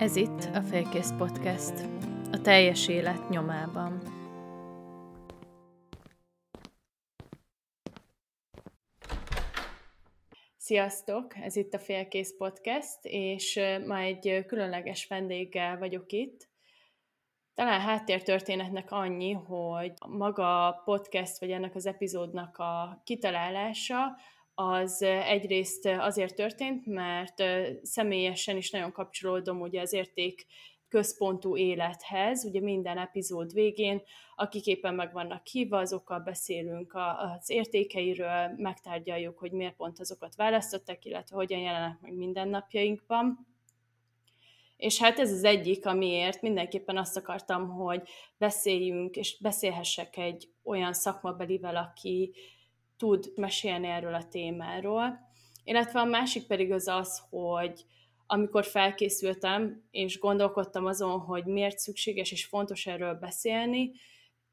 Ez itt a Félkész Podcast, a teljes élet nyomában. Sziasztok! Ez itt a Félkész Podcast, és ma egy különleges vendéggel vagyok itt. Talán háttértörténetnek annyi, hogy maga a podcast, vagy ennek az epizódnak a kitalálása az egyrészt azért történt, mert személyesen is nagyon kapcsolódom ugye az érték központú élethez, ugye minden epizód végén, akik éppen meg vannak hívva, azokkal beszélünk az értékeiről, megtárgyaljuk, hogy miért pont azokat választották, illetve hogyan jelennek meg mindennapjainkban. És hát ez az egyik, amiért mindenképpen azt akartam, hogy beszéljünk, és beszélhessek egy olyan szakmabelivel, aki tud mesélni erről a témáról. Illetve a másik pedig az az, hogy amikor felkészültem, és gondolkodtam azon, hogy miért szükséges és fontos erről beszélni,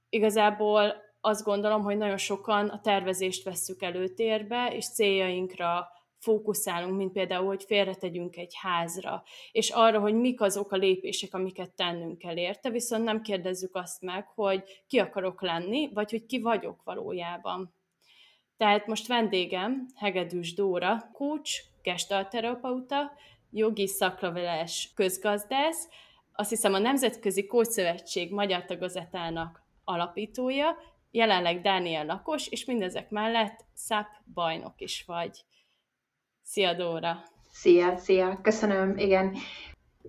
igazából azt gondolom, hogy nagyon sokan a tervezést vesszük előtérbe, és céljainkra fókuszálunk, mint például, hogy félretegyünk egy házra, és arra, hogy mik azok a lépések, amiket tennünk kell érte, viszont nem kérdezzük azt meg, hogy ki akarok lenni, vagy hogy ki vagyok valójában. Tehát most vendégem Hegedűs Dóra, coach, gestalterapeuta, jogi szaklaveles közgazdász, azt hiszem a Nemzetközi Kócszövetség magyar tagozatának alapítója, jelenleg Dániel lakos, és mindezek mellett SZAP bajnok is vagy. Szia, Dóra! Szia, szia, köszönöm, igen.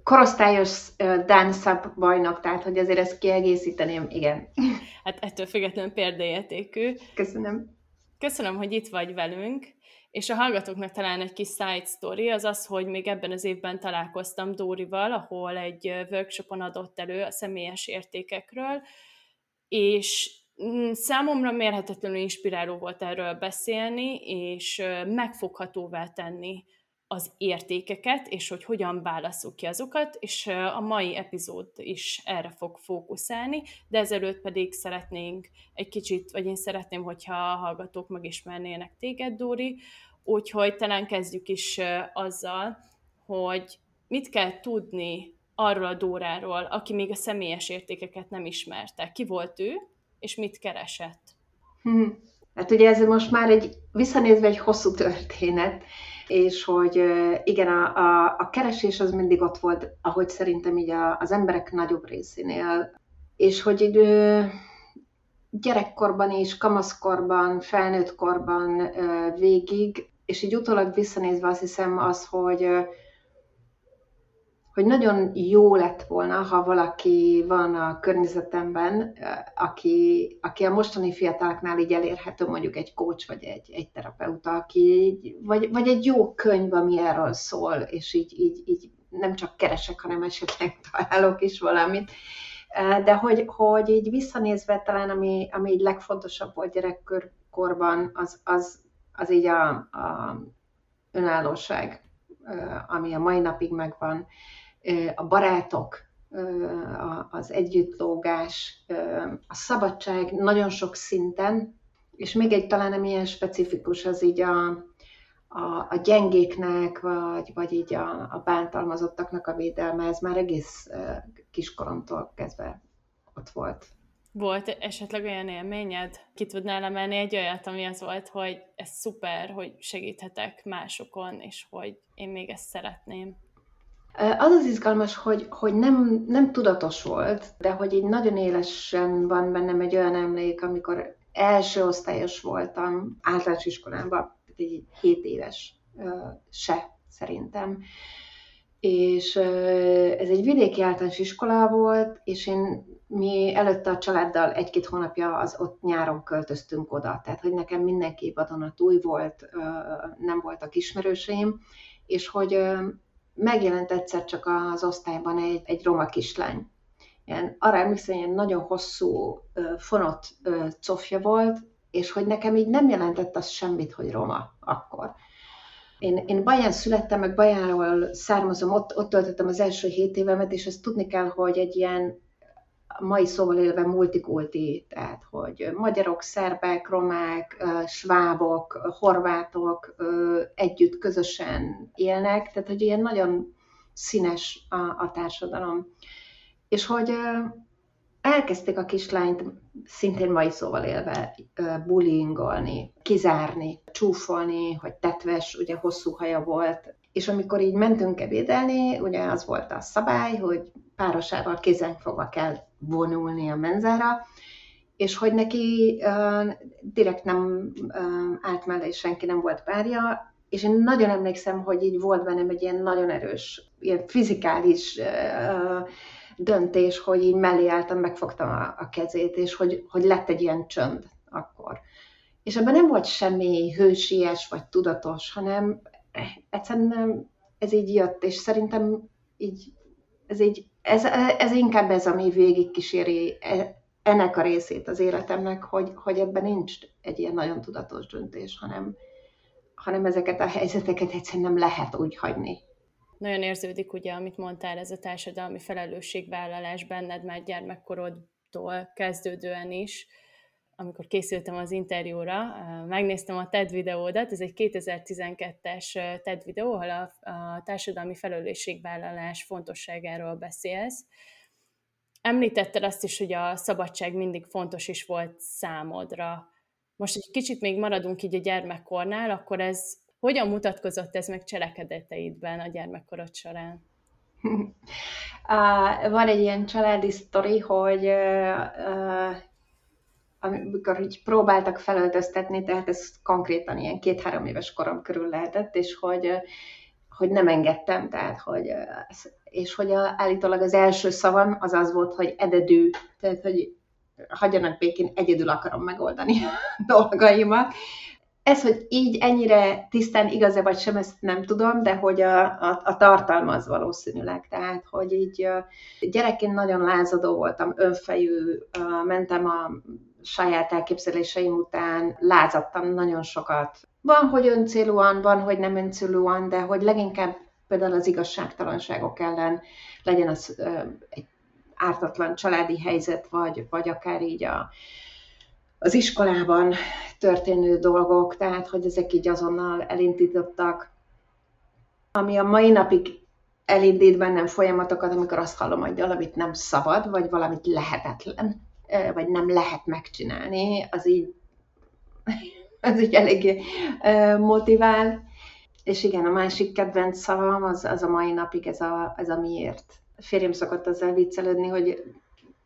Korosztályos Dan SZAP bajnok, tehát hogy azért ezt kiegészíteném, igen. Hát ettől függetlenül példaértékű. Köszönöm. Köszönöm, hogy itt vagy velünk, és a hallgatóknak talán egy kis side story az az, hogy még ebben az évben találkoztam Dórival, ahol egy workshopon adott elő a személyes értékekről, és mm, számomra mérhetetlenül inspiráló volt erről beszélni, és megfoghatóvá tenni az értékeket, és hogy hogyan válaszuk ki azokat, és a mai epizód is erre fog fókuszálni, de ezelőtt pedig szeretnénk egy kicsit, vagy én szeretném, hogyha a hallgatók megismernének téged, Dóri, úgyhogy talán kezdjük is azzal, hogy mit kell tudni arról a Dóráról, aki még a személyes értékeket nem ismerte. Ki volt ő, és mit keresett? Hmm. Hát ugye ez most már egy, visszanézve egy hosszú történet, és hogy igen, a, a, a keresés az mindig ott volt, ahogy szerintem így a, az emberek nagyobb részénél, és hogy így gyerekkorban is, kamaszkorban, felnőttkorban végig, és így utólag visszanézve azt hiszem az, hogy hogy nagyon jó lett volna, ha valaki van a környezetemben, aki, aki a mostani fiataloknál így elérhető, mondjuk egy coach vagy egy, egy terapeuta, aki így, vagy, vagy egy jó könyv, ami erről szól, és így, így, így nem csak keresek, hanem esetleg találok is valamit. De hogy, hogy így visszanézve talán, ami, ami így legfontosabb volt gyerekkorban, az, az, az így a, a önállóság, ami a mai napig megvan a barátok, az együttlógás, a szabadság nagyon sok szinten, és még egy talán nem ilyen specifikus, az így a, a, a gyengéknek, vagy, vagy így a, a bántalmazottaknak a védelme, ez már egész kiskoromtól kezdve ott volt. Volt esetleg olyan élményed? Ki tudnál emelni egy olyat, ami az volt, hogy ez szuper, hogy segíthetek másokon, és hogy én még ezt szeretném? Az az izgalmas, hogy, hogy nem, nem tudatos volt, de hogy így nagyon élesen van bennem egy olyan emlék, amikor első osztályos voltam általános iskolában, egy 7 éves se szerintem. És ez egy vidéki általános iskola volt, és én mi előtte a családdal egy-két hónapja az ott nyáron költöztünk oda, tehát hogy nekem mindenki vadonatúj volt, nem voltak ismerőseim, és hogy megjelent egyszer csak az osztályban egy, egy roma kislány. Ilyen, arra emlékszem, ilyen nagyon hosszú, fonott cofja volt, és hogy nekem így nem jelentett az semmit, hogy roma akkor. Én, én Baján születtem, meg Bajánról származom, ott, ott töltöttem az első hét évemet, és ezt tudni kell, hogy egy ilyen mai szóval élve multikulti, tehát hogy magyarok, szerbek, romák, svábok, horvátok együtt közösen élnek, tehát hogy ilyen nagyon színes a, a társadalom. És hogy elkezdték a kislányt szintén mai szóval élve bullyingolni, kizárni, csúfolni, hogy tetves, ugye hosszú haja volt, és amikor így mentünk ebédelni, ugye az volt a szabály, hogy párosával kézen fogva kell vonulni a menzára, és hogy neki direkt nem uh, állt mellé, senki nem volt párja, és én nagyon emlékszem, hogy így volt bennem egy ilyen nagyon erős, ilyen fizikális döntés, hogy így mellé álltam, megfogtam a, a kezét, és hogy, hogy lett egy ilyen csönd akkor. És ebben nem volt semmi hősies vagy tudatos, hanem egyszerűen ez így jött, és szerintem így, ez, így, ez, ez inkább ez, ami végig kíséri e, ennek a részét az életemnek, hogy, hogy ebben nincs egy ilyen nagyon tudatos döntés, hanem, hanem ezeket a helyzeteket egyszerűen nem lehet úgy hagyni. Nagyon érződik ugye, amit mondtál, ez a társadalmi felelősségvállalás benned már gyermekkorodtól kezdődően is, amikor készültem az interjúra, megnéztem a TED videódat, ez egy 2012-es TED videó, ahol a, a társadalmi felelősségvállalás fontosságáról beszélsz. Említetted azt is, hogy a szabadság mindig fontos is volt számodra. Most egy kicsit még maradunk így a gyermekkornál, akkor ez hogyan mutatkozott ez meg cselekedeteidben a gyermekkorod során? Van egy ilyen családi sztori, hogy amikor így próbáltak felöltöztetni, tehát ez konkrétan ilyen két-három éves korom körül lehetett, és hogy, hogy nem engedtem, tehát hogy, és hogy a, állítólag az első szavam az az volt, hogy ededű, tehát hogy hagyjanak békén, egyedül akarom megoldani dolgaimat. Ez, hogy így ennyire tisztán igaz-e vagy sem, ezt nem tudom, de hogy a, a, a tartalma az valószínűleg. Tehát, hogy így gyerekként nagyon lázadó voltam, önfejű, mentem a saját elképzeléseim után lázadtam nagyon sokat. Van, hogy öncélúan, van, hogy nem öncélúan, de hogy leginkább például az igazságtalanságok ellen legyen az egy ártatlan családi helyzet, vagy, vagy akár így a, az iskolában történő dolgok, tehát hogy ezek így azonnal elindítottak, ami a mai napig elindít bennem folyamatokat, amikor azt hallom, hogy valamit nem szabad, vagy valamit lehetetlen vagy nem lehet megcsinálni, az így, az így eléggé motivál. És igen, a másik kedvenc szavam az, az a mai napig ez a, ez a miért. A férjem szokott azzal viccelődni, hogy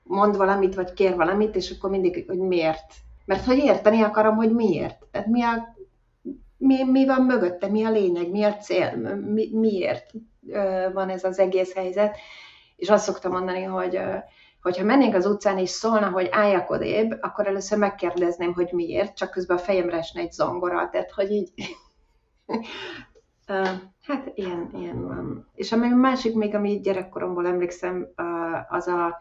mond valamit, vagy kér valamit, és akkor mindig, hogy miért. Mert hogy érteni akarom, hogy miért. Tehát mi, a, mi, mi van mögötte, mi a lényeg, mi a cél, mi, miért van ez az egész helyzet. És azt szoktam mondani, hogy hogyha mennénk az utcán és szólna, hogy álljak odébb, akkor először megkérdezném, hogy miért, csak közben a fejemre esne egy zongora, tehát hogy így... hát ilyen, ilyen van. És ami másik még, ami gyerekkoromból emlékszem, az a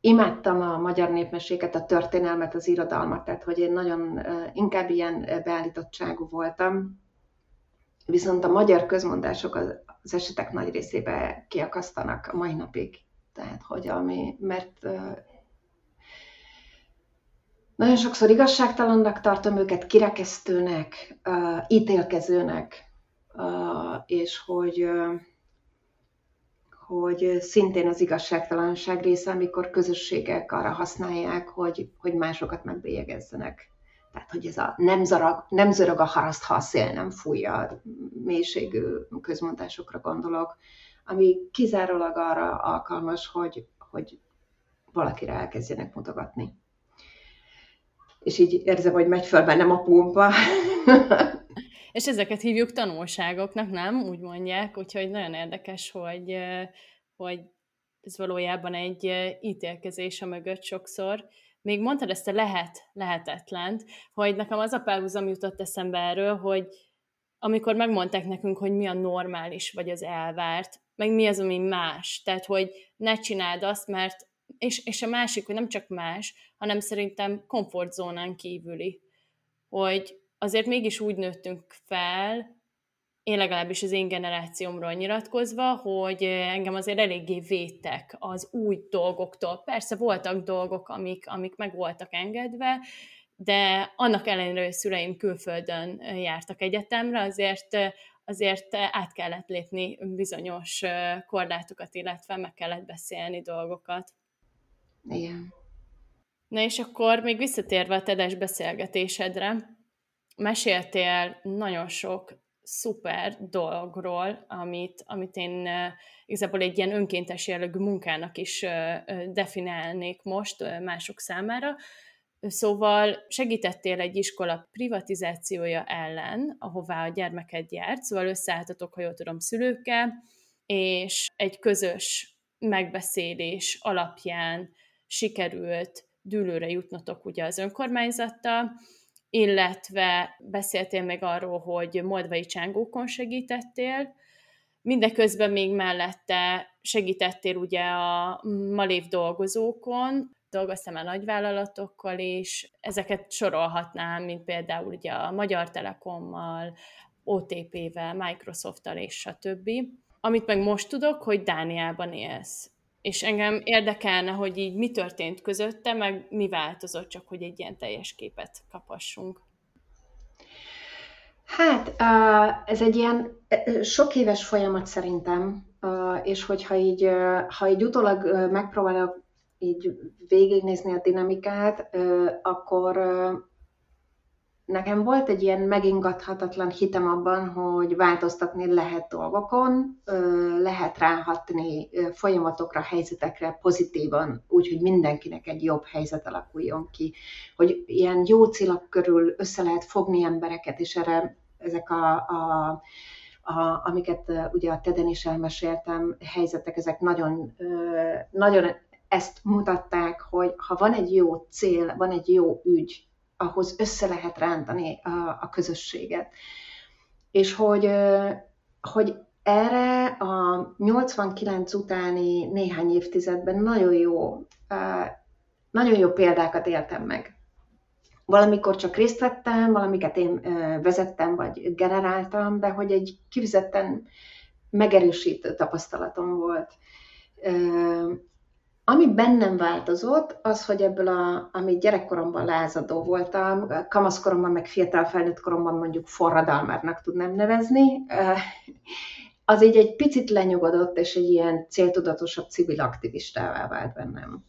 imádtam a magyar népmeséket, a történelmet, az irodalmat, tehát hogy én nagyon inkább ilyen beállítottságú voltam, viszont a magyar közmondások az, az esetek nagy részébe kiakasztanak a mai napig. Tehát, hogy ami, mert nagyon sokszor igazságtalannak tartom őket, kirekesztőnek, ítélkezőnek, és hogy, hogy szintén az igazságtalanság része, amikor közösségek arra használják, hogy, hogy másokat megbélyegezzenek. Tehát, hogy ez a nem, zarag, nem zörög a haraszt, ha a szél nem fújja, mélységű közmondásokra gondolok, ami kizárólag arra alkalmas, hogy, hogy valakire elkezdjenek mutogatni. És így érzem, hogy megy föl bennem a pumpa. És ezeket hívjuk tanulságoknak, nem? Úgy mondják, úgyhogy nagyon érdekes, hogy, hogy ez valójában egy ítélkezés a mögött sokszor. Még mondtad ezt a lehet, lehetetlent, hogy nekem az a párhuzam jutott eszembe erről, hogy amikor megmondták nekünk, hogy mi a normális, vagy az elvárt, meg mi az, ami más. Tehát, hogy ne csináld azt, mert és, és a másik, hogy nem csak más, hanem szerintem komfortzónán kívüli. Hogy azért mégis úgy nőttünk fel, én legalábbis az én generációmról nyilatkozva, hogy engem azért eléggé védtek az új dolgoktól. Persze voltak dolgok, amik, amik meg voltak engedve, de annak ellenére, hogy szüleim külföldön jártak egyetemre, azért azért át kellett lépni bizonyos korlátokat, illetve meg kellett beszélni dolgokat. Igen. Na és akkor még visszatérve a tedes beszélgetésedre, meséltél nagyon sok szuper dologról, amit, amit én igazából egy ilyen önkéntes jellegű munkának is definiálnék most mások számára. Szóval segítettél egy iskola privatizációja ellen, ahová a gyermeket járt, szóval összeálltatok, ha jól tudom, szülőkkel, és egy közös megbeszélés alapján sikerült dűlőre jutnotok ugye az önkormányzattal, illetve beszéltél még arról, hogy moldvai csángókon segítettél, mindeközben még mellette segítettél ugye a malév dolgozókon, dolgoztam a nagyvállalatokkal is, ezeket sorolhatnám, mint például ugye a Magyar Telekommal, OTP-vel, Microsoft-tal és stb. Amit meg most tudok, hogy Dániában élsz. És engem érdekelne, hogy így mi történt közötte, meg mi változott, csak hogy egy ilyen teljes képet kapassunk. Hát, ez egy ilyen sok éves folyamat szerintem, és hogyha így, ha így utólag megpróbálok így végignézni a dinamikát, akkor nekem volt egy ilyen megingathatatlan hitem abban, hogy változtatni lehet dolgokon, lehet ráhatni folyamatokra, helyzetekre pozitívan, úgyhogy mindenkinek egy jobb helyzet alakuljon ki, hogy ilyen jó célak körül össze lehet fogni embereket, és erre ezek a, a, a amiket ugye a Teden is elmeséltem, helyzetek, ezek nagyon, nagyon ezt mutatták, hogy ha van egy jó cél, van egy jó ügy, ahhoz össze lehet rántani a, a közösséget. És hogy, hogy erre a 89 utáni néhány évtizedben nagyon jó, nagyon jó példákat éltem meg. Valamikor csak részt vettem, valamiket én vezettem vagy generáltam, de hogy egy kifizetten megerősítő tapasztalatom volt. Ami bennem változott, az, hogy ebből, a, ami gyerekkoromban lázadó voltam, kamaszkoromban, meg fiatal felnőtt koromban mondjuk forradalmárnak tudnám nevezni, az így egy picit lenyugodott, és egy ilyen céltudatosabb civil aktivistává vált bennem.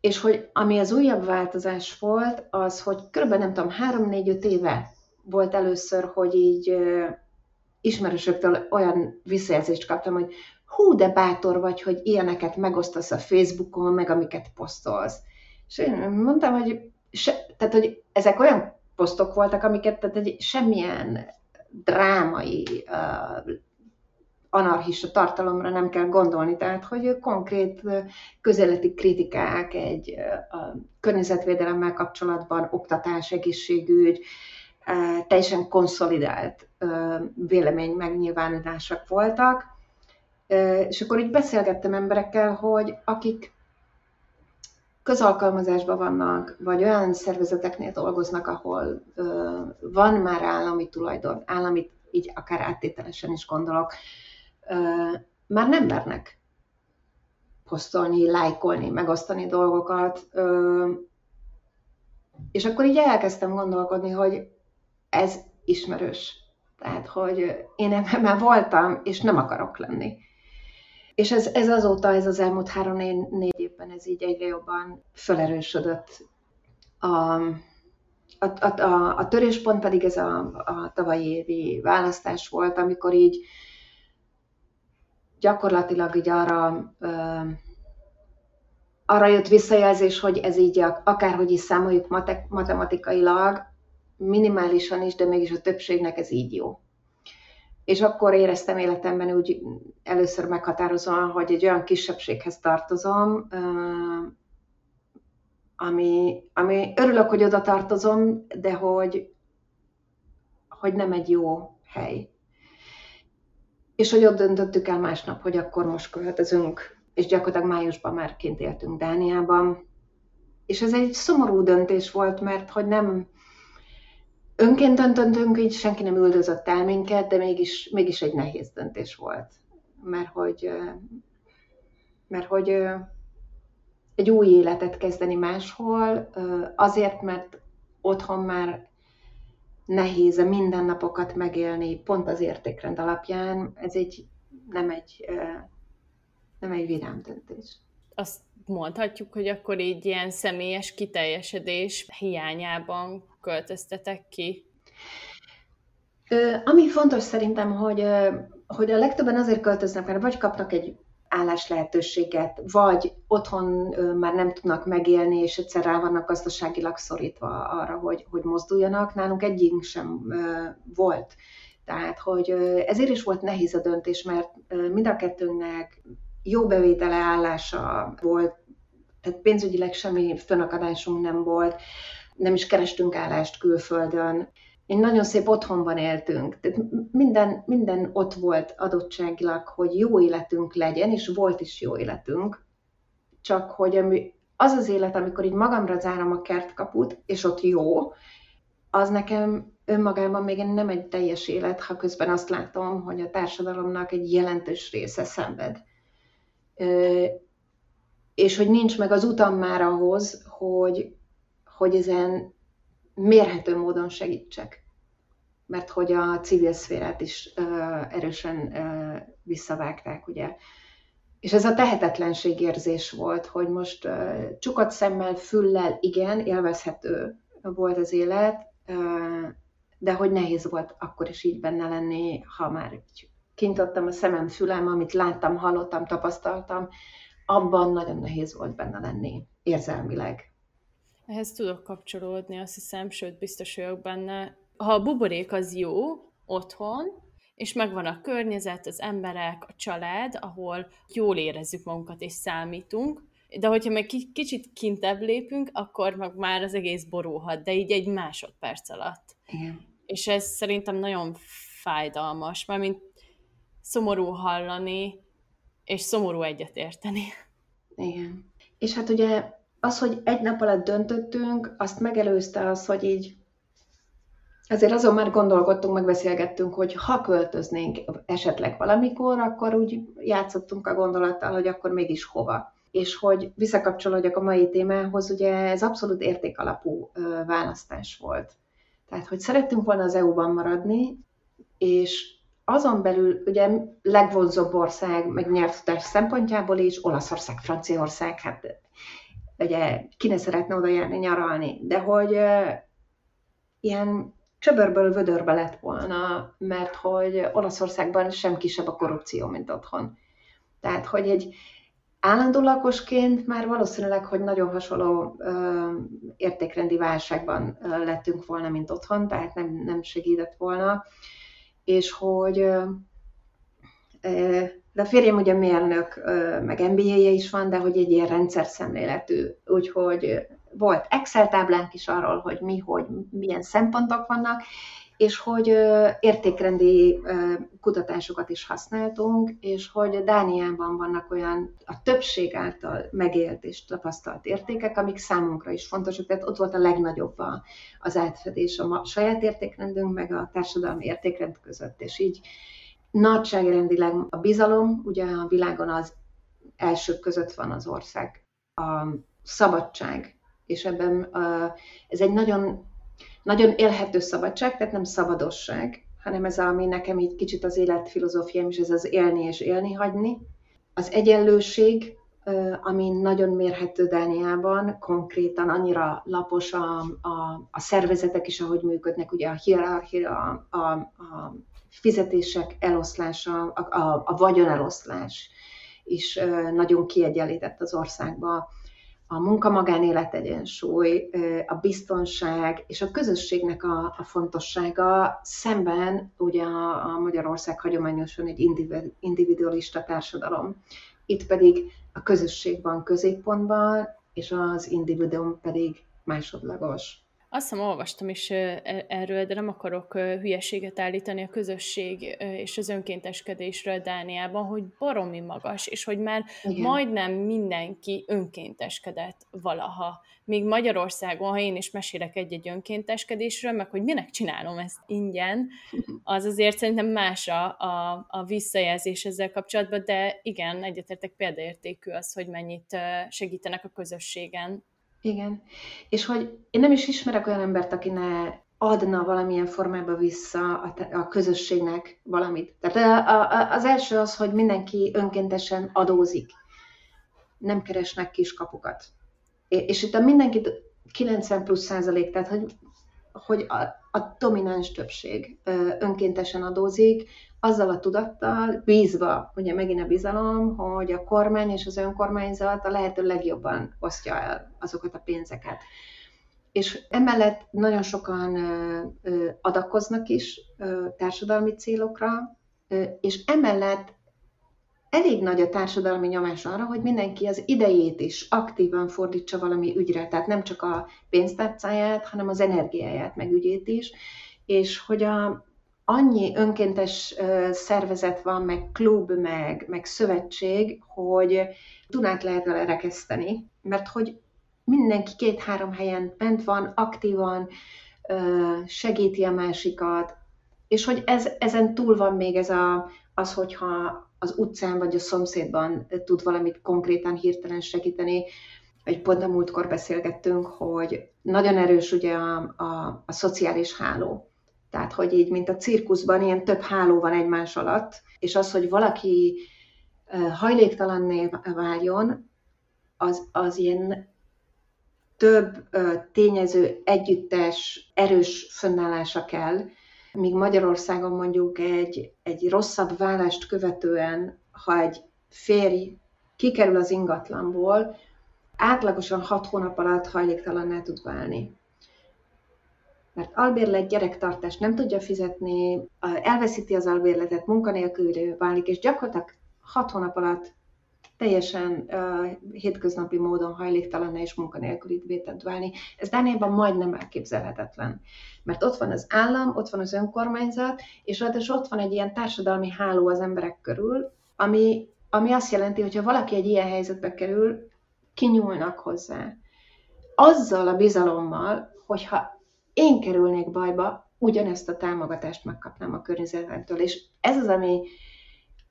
És hogy ami az újabb változás volt, az, hogy kb. nem tudom, három-négy-öt éve volt először, hogy így ismerősöktől olyan visszajelzést kaptam, hogy hú, de bátor vagy, hogy ilyeneket megosztasz a Facebookon, meg amiket posztolsz. És én mondtam, hogy, se, tehát, hogy ezek olyan posztok voltak, amiket tehát egy semmilyen drámai, uh, anarchista tartalomra nem kell gondolni, tehát hogy konkrét közeleti kritikák egy a környezetvédelemmel kapcsolatban, oktatás, egészségügy, teljesen konszolidált vélemény megnyilvánulások voltak, és akkor így beszélgettem emberekkel, hogy akik közalkalmazásban vannak, vagy olyan szervezeteknél dolgoznak, ahol van már állami tulajdon, állami, így akár áttételesen is gondolok, már nem mernek posztolni, lájkolni, megosztani dolgokat. És akkor így elkezdtem gondolkodni, hogy ez ismerős. Tehát, hogy én ebben már voltam, és nem akarok lenni. És ez, ez azóta, ez az elmúlt három-négy évben ez így egyre jobban felerősödött. A, a, a, a, a töréspont pedig ez a, a tavalyi évi választás volt, amikor így gyakorlatilag így arra, ö, arra jött visszajelzés, hogy ez így akárhogy is számoljuk matematikailag, minimálisan is, de mégis a többségnek ez így jó. És akkor éreztem életemben úgy először meghatározóan, hogy egy olyan kisebbséghez tartozom, ami, ami örülök, hogy oda tartozom, de hogy, hogy nem egy jó hely. És hogy ott döntöttük el másnap, hogy akkor most költözünk, és gyakorlatilag májusban már kint éltünk Dániában. És ez egy szomorú döntés volt, mert hogy nem, önként döntöttünk, így senki nem üldözött el minket, de mégis, mégis egy nehéz döntés volt. Mert hogy, mert hogy egy új életet kezdeni máshol, azért, mert otthon már nehéz a mindennapokat megélni pont az értékrend alapján, ez egy nem egy, nem egy vidám döntés. Azt mondhatjuk, hogy akkor így ilyen személyes kiteljesedés hiányában költöztetek ki? Ami fontos szerintem, hogy, hogy a legtöbben azért költöznek, mert vagy kapnak egy állás lehetőséget, vagy otthon már nem tudnak megélni, és egyszer rá vannak gazdaságilag szorítva arra, hogy, hogy mozduljanak. Nálunk egyik sem volt. Tehát, hogy ezért is volt nehéz a döntés, mert mind a kettőnknek jó bevétele állása volt, tehát pénzügyileg semmi fönakadásunk nem volt, nem is kerestünk állást külföldön. Egy nagyon szép otthonban éltünk, tehát minden, minden ott volt adottságilag, hogy jó életünk legyen, és volt is jó életünk, csak hogy az az élet, amikor így magamra zárom a kertkaput, és ott jó, az nekem önmagában még nem egy teljes élet, ha közben azt látom, hogy a társadalomnak egy jelentős része szenved. És hogy nincs meg az utam már ahhoz, hogy, hogy ezen mérhető módon segítsek. Mert hogy a civil szférát is erősen visszavágták, ugye. És ez a tehetetlenség érzés volt, hogy most csukat szemmel, füllel, igen, élvezhető volt az élet, de hogy nehéz volt akkor is így benne lenni, ha már kintottam a szemem, fülem, amit láttam, hallottam, tapasztaltam, abban nagyon nehéz volt benne lenni érzelmileg. Ehhez tudok kapcsolódni, azt hiszem, sőt, biztos vagyok benne. Ha a buborék az jó otthon, és megvan a környezet, az emberek, a család, ahol jól érezzük magunkat és számítunk, de hogyha meg kicsit kintebb lépünk, akkor meg már az egész borulhat, de így egy másodperc alatt. Igen. És ez szerintem nagyon fájdalmas, mert mint szomorú hallani, és szomorú egyetérteni. Igen. És hát ugye az, hogy egy nap alatt döntöttünk, azt megelőzte az, hogy így Azért azon már gondolkodtunk, megbeszélgettünk, hogy ha költöznénk esetleg valamikor, akkor úgy játszottunk a gondolattal, hogy akkor mégis hova és hogy visszakapcsolódjak a mai témához, ugye ez abszolút értékalapú választás volt. Tehát, hogy szerettünk volna az EU-ban maradni, és azon belül ugye legvonzóbb ország, meg nyelvtudás szempontjából is, Olaszország, Franciaország, hát ugye ki ne szeretne oda járni nyaralni, de hogy uh, ilyen csöbörből vödörbe lett volna, mert hogy Olaszországban sem kisebb a korrupció, mint otthon. Tehát, hogy egy, Állandó lakosként már valószínűleg, hogy nagyon hasonló ö, értékrendi válságban ö, lettünk volna, mint otthon, tehát nem, nem segített volna, és hogy de a férjem ugye mérnök, meg MBA-je is van, de hogy egy ilyen rendszer szemléletű, úgyhogy volt Excel táblánk is arról, hogy mi, hogy milyen szempontok vannak, és hogy értékrendi kutatásokat is használtunk, és hogy Dániában vannak olyan a többség által megélt és tapasztalt értékek, amik számunkra is fontosak, tehát ott volt a legnagyobb az átfedés a saját értékrendünk, meg a társadalmi értékrend között, és így nagyságrendileg a bizalom, ugye a világon az elsők között van az ország, a szabadság, és ebben ez egy nagyon nagyon élhető szabadság, tehát nem szabadosság, hanem ez, ami nekem így kicsit az életfilozófiám is, ez az élni és élni hagyni. Az egyenlőség, ami nagyon mérhető Dániában, konkrétan annyira lapos a, a, a szervezetek is, ahogy működnek, ugye a hierarchia, a, a fizetések eloszlása, a, a, a vagyoneloszlás is nagyon kiegyenlített az országban a munka-magánélet egyensúly, a biztonság és a közösségnek a, a fontossága szemben ugye a, a Magyarország hagyományosan egy individualista társadalom. Itt pedig a közösség van középpontban, és az individuum pedig másodlagos. Azt hiszem, olvastam is e, erről, de nem akarok hülyeséget állítani a közösség és az önkénteskedésről Dániában, hogy baromi magas, és hogy már Igen. majdnem mindenki önkénteskedett valaha. Míg Magyarországon, ha én is mesélek egy-egy önkénteskedésről, meg hogy minek csinálom ezt ingyen, az azért szerintem más a, a, a visszajelzés ezzel kapcsolatban, de igen, egyetértek példaértékű az, hogy mennyit segítenek a közösségen igen. És hogy én nem is ismerek olyan embert, aki ne adna valamilyen formában vissza a, a közösségnek valamit. Tehát a, a, az első az, hogy mindenki önkéntesen adózik. Nem keresnek kiskapukat. És itt a mindenkit 90 plusz százalék, tehát hogy, hogy a, a domináns többség önkéntesen adózik, azzal a tudattal, bízva, ugye megint a bizalom, hogy a kormány és az önkormányzat a lehető legjobban osztja el azokat a pénzeket. És emellett nagyon sokan adakoznak is társadalmi célokra, és emellett elég nagy a társadalmi nyomás arra, hogy mindenki az idejét is aktívan fordítsa valami ügyre, tehát nem csak a pénztárcáját, hanem az energiáját, meg ügyét is, és hogy a, annyi önkéntes szervezet van, meg klub, meg, meg szövetség, hogy Dunát lehet vele rekeszteni, mert hogy mindenki két-három helyen bent van, aktívan, segíti a másikat, és hogy ez, ezen túl van még ez a, az, hogyha az utcán vagy a szomszédban tud valamit konkrétan hirtelen segíteni. Egy pont a múltkor beszélgettünk, hogy nagyon erős ugye a, a, a szociális háló. Tehát, hogy így, mint a cirkuszban, ilyen több háló van egymás alatt, és az, hogy valaki hajléktalanné váljon, az, az ilyen több tényező együttes, erős fönnállása kell, míg Magyarországon mondjuk egy, egy rosszabb vállást követően, ha egy férj kikerül az ingatlanból, átlagosan hat hónap alatt hajléktalanná tud válni. Mert albérlet gyerektartást nem tudja fizetni, elveszíti az albérletet, munkanélkülő válik, és gyakorlatilag hat hónap alatt teljesen uh, hétköznapi módon hajléktalan és munkanélküli tud válni. Ez Dániában majdnem elképzelhetetlen. Mert ott van az állam, ott van az önkormányzat, és ráadásul ott van egy ilyen társadalmi háló az emberek körül, ami, ami azt jelenti, hogy ha valaki egy ilyen helyzetbe kerül, kinyúlnak hozzá. Azzal a bizalommal, hogyha én kerülnék bajba, ugyanezt a támogatást megkapnám a környezetemtől. És ez az, ami,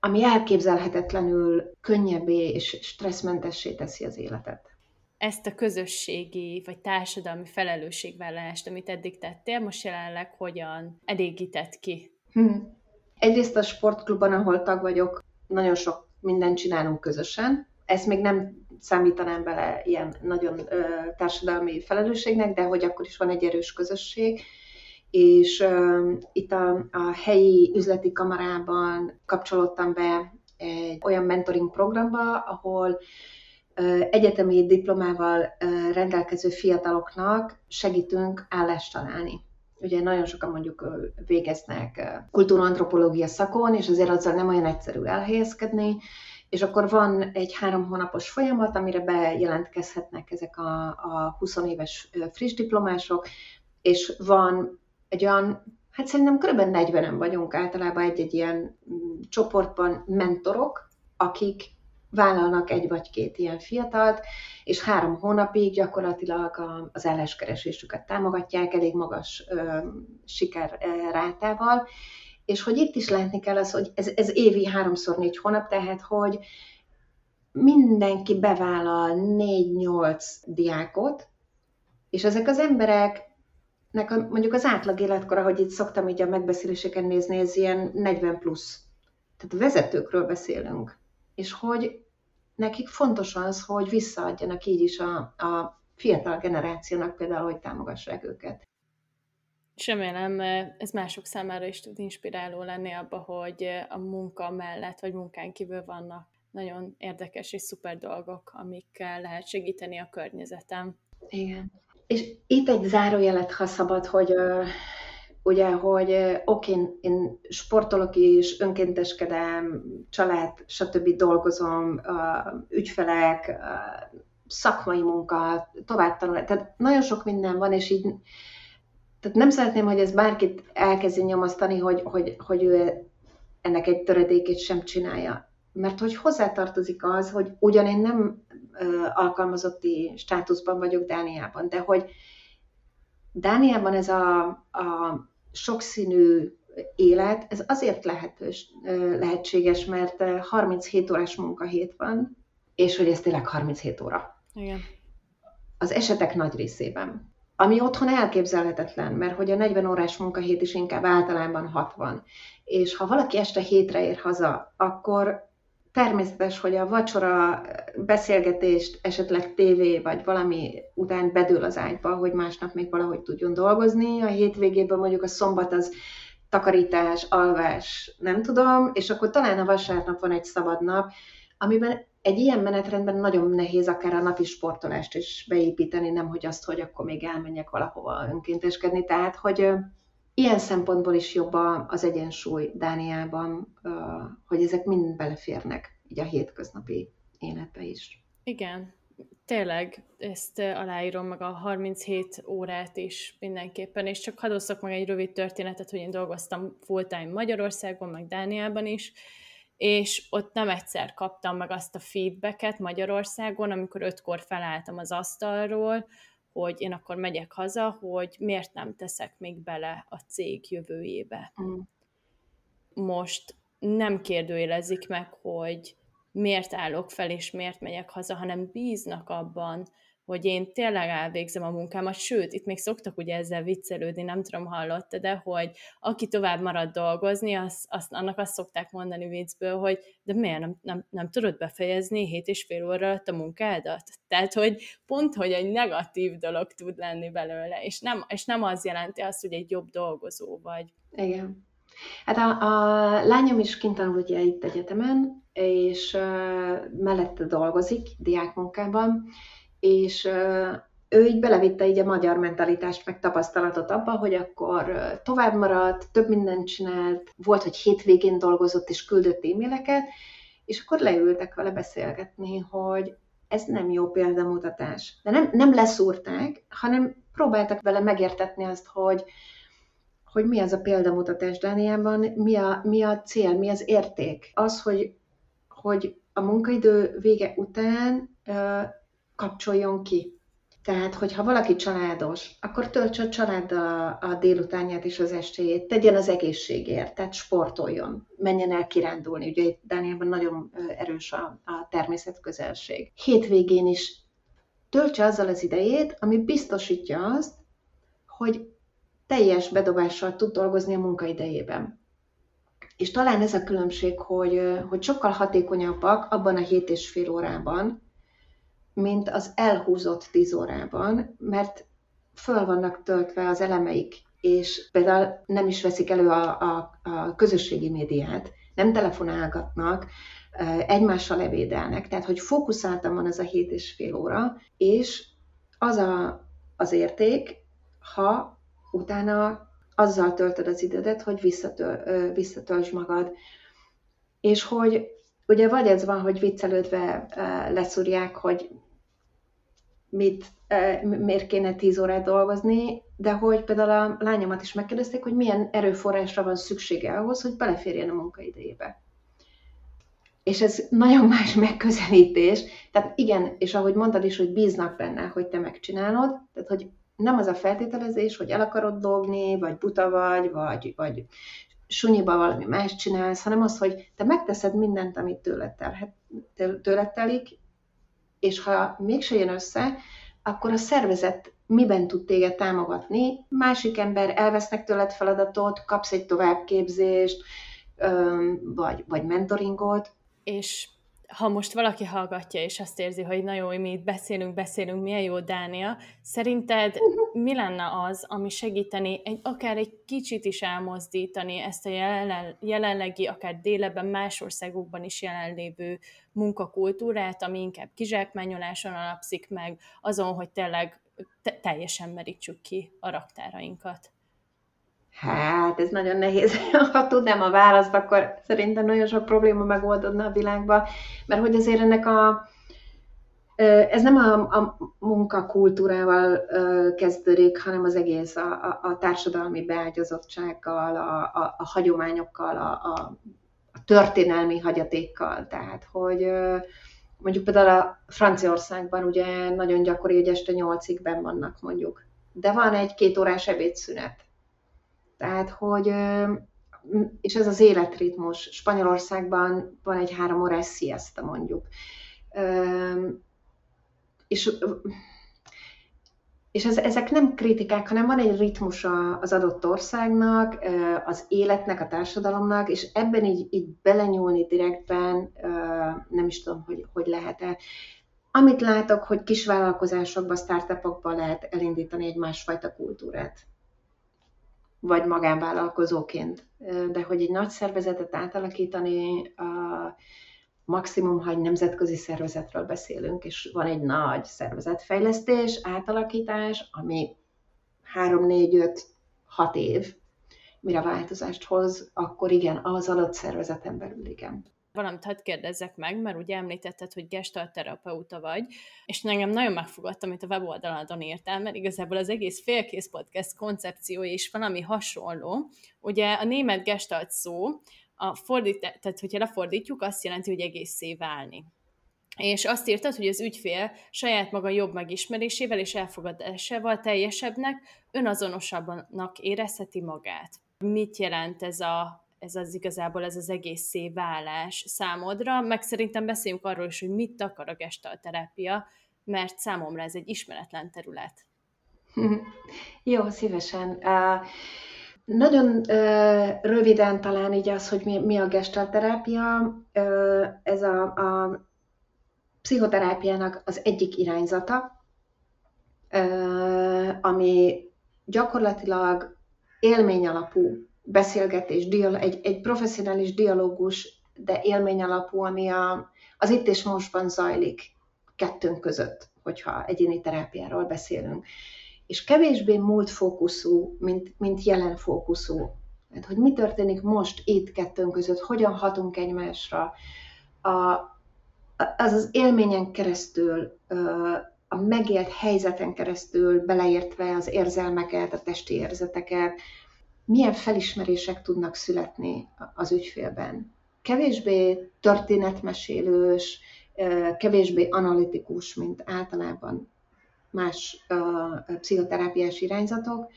ami elképzelhetetlenül könnyebbé és stresszmentessé teszi az életet. Ezt a közösségi vagy társadalmi felelősségvállalást, amit eddig tettél, most jelenleg hogyan elégített ki? Hmm. Egyrészt a sportklubban, ahol tag vagyok, nagyon sok mindent csinálunk közösen. Ezt még nem számítanám bele ilyen nagyon ö, társadalmi felelősségnek, de hogy akkor is van egy erős közösség, és uh, itt a, a helyi üzleti kamarában kapcsolódtam be egy olyan mentoring programba, ahol uh, egyetemi diplomával uh, rendelkező fiataloknak segítünk állást találni. Ugye nagyon sokan mondjuk végeznek kultúrantropológia szakon, és azért azzal nem olyan egyszerű elhelyezkedni, és akkor van egy három hónapos folyamat, amire bejelentkezhetnek ezek a, a 20 éves friss diplomások, és van egy olyan, hát szerintem kb. 40-en vagyunk általában egy-egy ilyen mm, csoportban mentorok, akik vállalnak egy vagy két ilyen fiatalt, és három hónapig gyakorlatilag az álláskeresésüket támogatják elég magas ö, sikerrátával, és hogy itt is látni kell az, hogy ez, ez évi háromszor négy hónap, tehát hogy mindenki bevállal négy-nyolc diákot, és ezek az emberek nek a, mondjuk az átlag életkora, hogy itt szoktam így a megbeszéléseken nézni, ez ilyen 40 plusz. Tehát vezetőkről beszélünk. És hogy nekik fontos az, hogy visszaadjanak így is a, a fiatal generációnak például, hogy támogassák őket. És remélem ez mások számára is tud inspiráló lenni abba, hogy a munka mellett, vagy munkán kívül vannak nagyon érdekes és szuper dolgok, amikkel lehet segíteni a környezetem. Igen. És itt egy zárójelet, ha szabad, hogy ugye, hogy oké, én, én sportolok is, önkénteskedem, család, stb. dolgozom, ügyfelek, szakmai munka, továbbtanulás, tehát nagyon sok minden van, és így tehát nem szeretném, hogy ez bárkit elkezdi nyomasztani, hogy, hogy, hogy ő ennek egy töredékét sem csinálja. Mert hogy hozzátartozik az, hogy ugyan én nem alkalmazotti státuszban vagyok Dániában, de hogy Dániában ez a, a sokszínű élet, ez azért lehetős, lehetséges, mert 37 órás munkahét van, és hogy ez tényleg 37 óra. Igen. Az esetek nagy részében. ami otthon elképzelhetetlen, mert hogy a 40 órás munkahét is inkább általában 60. És ha valaki este hétre ér haza, akkor természetes, hogy a vacsora beszélgetést, esetleg tévé vagy valami után bedől az ágyba, hogy másnap még valahogy tudjon dolgozni. A hétvégében mondjuk a szombat az takarítás, alvás, nem tudom, és akkor talán a vasárnap van egy szabad nap, amiben egy ilyen menetrendben nagyon nehéz akár a napi sportolást is beépíteni, nem hogy azt, hogy akkor még elmenjek valahova önkénteskedni. Tehát, hogy ilyen szempontból is jobb az egyensúly Dániában, hogy ezek mind beleférnek így a hétköznapi életbe is. Igen, tényleg ezt aláírom meg a 37 órát is mindenképpen, és csak hadd meg egy rövid történetet, hogy én dolgoztam full-time Magyarországon, meg Dániában is, és ott nem egyszer kaptam meg azt a feedbacket Magyarországon, amikor ötkor felálltam az asztalról, hogy én akkor megyek haza, hogy miért nem teszek még bele a cég jövőjébe. Mm. Most nem kérdőjelezik meg, hogy miért állok fel, és miért megyek haza, hanem bíznak abban, hogy én tényleg elvégzem a munkámat, sőt, itt még szoktak ugye ezzel viccelődni, nem tudom, hallotta, de hogy aki tovább marad dolgozni, az, az, annak azt szokták mondani viccből, hogy de miért nem, nem, nem tudod befejezni hét és fél óra alatt a munkádat? Tehát, hogy pont, hogy egy negatív dolog tud lenni belőle, és nem, és nem az jelenti azt, hogy egy jobb dolgozó vagy. Igen. Hát a, a lányom is kint tanul ugye itt egyetemen, és uh, mellette dolgozik diákmunkában, és ő így belevitte így a magyar mentalitást, meg tapasztalatot abba, hogy akkor tovább maradt, több mindent csinált, volt, hogy hétvégén dolgozott és küldött e-maileket, és akkor leültek vele beszélgetni, hogy ez nem jó példamutatás. De nem, nem leszúrták, hanem próbáltak vele megértetni azt, hogy, hogy mi az a példamutatás Dániában, mi a, mi a cél, mi az érték. Az, hogy, hogy a munkaidő vége után kapcsoljon ki. Tehát, hogyha valaki családos, akkor töltse a család a, a délutánját és az estéjét, tegyen az egészségért, tehát sportoljon, menjen el kirándulni. Ugye itt Dániában nagyon erős a, a természetközelség. Hétvégén is töltse azzal az idejét, ami biztosítja azt, hogy teljes bedobással tud dolgozni a munkaidejében. És talán ez a különbség, hogy, hogy sokkal hatékonyabbak abban a hét és fél órában, mint az elhúzott tíz órában, mert föl vannak töltve az elemeik, és például nem is veszik elő a, a, a közösségi médiát, nem telefonálgatnak, egymással ebédelnek, tehát hogy fókuszáltan van ez a hét és fél óra, és az a, az érték, ha utána azzal töltöd az idődet, hogy visszatöl, visszatöltsd magad. És hogy ugye vagy ez van, hogy viccelődve leszúrják, hogy mit, miért kéne 10 órát dolgozni, de hogy például a lányomat is megkérdezték, hogy milyen erőforrásra van szüksége ahhoz, hogy beleférjen a munkaidejébe. És ez nagyon más megközelítés. Tehát igen, és ahogy mondtad is, hogy bíznak benne, hogy te megcsinálod, tehát hogy nem az a feltételezés, hogy el akarod dobni, vagy buta vagy, vagy, vagy sunyiba valami más csinálsz, hanem az, hogy te megteszed mindent, amit tőled, telhet, tőled telik, és ha mégse jön össze, akkor a szervezet miben tud téged támogatni, másik ember elvesznek tőled feladatot, kapsz egy továbbképzést, vagy, vagy mentoringot. És ha most valaki hallgatja, és azt érzi, hogy na jó, mi itt beszélünk, beszélünk, milyen jó Dánia, szerinted mi lenne az, ami segíteni, egy, akár egy kicsit is elmozdítani ezt a jelen, jelenlegi, akár déleben, más országokban is jelenlévő munkakultúrát, ami inkább kizsákmányoláson alapszik meg, azon, hogy tényleg te- teljesen merítsük ki a raktárainkat? Hát, ez nagyon nehéz. Ha tudnám a választ, akkor szerintem nagyon sok probléma megoldódna a világban, mert hogy azért ennek a, ez nem a, a munkakultúrával kezdődik, hanem az egész a, a, a társadalmi beágyazottsággal, a, a, a hagyományokkal, a, a, a történelmi hagyatékkal. Tehát, hogy mondjuk például a Franciaországban ugye nagyon gyakori, hogy este nyolcig ben vannak mondjuk, de van egy két órás ebédszünet tehát, hogy és ez az életritmus. Spanyolországban van egy három órás siesta mondjuk. És és ez, ezek nem kritikák, hanem van egy ritmus az adott országnak, az életnek, a társadalomnak, és ebben így, így belenyúlni direktben nem is tudom, hogy, hogy lehet-e. Amit látok, hogy kisvállalkozásokban, startupokban lehet elindítani egy másfajta kultúrát, vagy magánvállalkozóként. De hogy egy nagy szervezetet átalakítani, maximum, ha egy nemzetközi szervezetről beszélünk, és van egy nagy szervezetfejlesztés, átalakítás, ami 3, 4, 5, 6 év, mire változást hoz, akkor igen, az adott szervezeten belül igen. Valamit hadd kérdezzek meg, mert ugye említetted, hogy gestalt terapeuta vagy, és engem nagyon megfogadtam, amit a weboldaladon írtál, mert igazából az egész félkész podcast koncepciója is valami hasonló. Ugye a német gestalt szó, a fordít, tehát hogyha lefordítjuk, azt jelenti, hogy egészé válni. És azt írtad, hogy az ügyfél saját maga jobb megismerésével és elfogadásával teljesebbnek, önazonosabbnak érezheti magát. Mit jelent ez a ez az igazából ez az egészé válás számodra, meg szerintem beszéljünk arról is, hogy mit akar a gestalterápia, mert számomra ez egy ismeretlen terület. Jó, szívesen. Nagyon röviden talán így az, hogy mi, a gestalterápia. Uh, ez a, a pszichoterápiának az egyik irányzata, ami gyakorlatilag élmény alapú beszélgetés, egy, egy professzionális dialógus, de élmény alapú, ami a, az itt és mostban zajlik kettőnk között, hogyha egyéni terápiáról beszélünk. És kevésbé múlt fókuszú, mint, mint jelen fókuszú. Hát, hogy mi történik most itt kettőnk között, hogyan hatunk egymásra, a, az az élményen keresztül, a megélt helyzeten keresztül, beleértve az érzelmeket, a testi érzeteket, milyen felismerések tudnak születni az ügyfélben. Kevésbé történetmesélős, kevésbé analitikus, mint általában más pszichoterápiás irányzatok,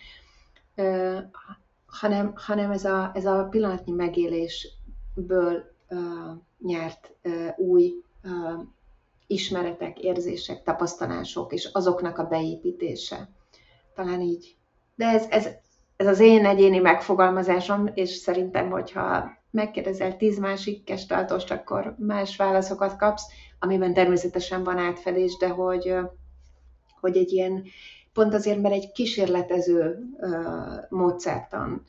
hanem, hanem ez, a, ez a pillanatnyi megélésből nyert új ismeretek, érzések, tapasztalások, és azoknak a beépítése. Talán így. De ez, ez ez az én egyéni megfogalmazásom, és szerintem, hogyha megkérdezel tíz másik kestaltost, akkor más válaszokat kapsz, amiben természetesen van átfelés, de hogy, hogy egy ilyen, pont azért, mert egy kísérletező módszertan,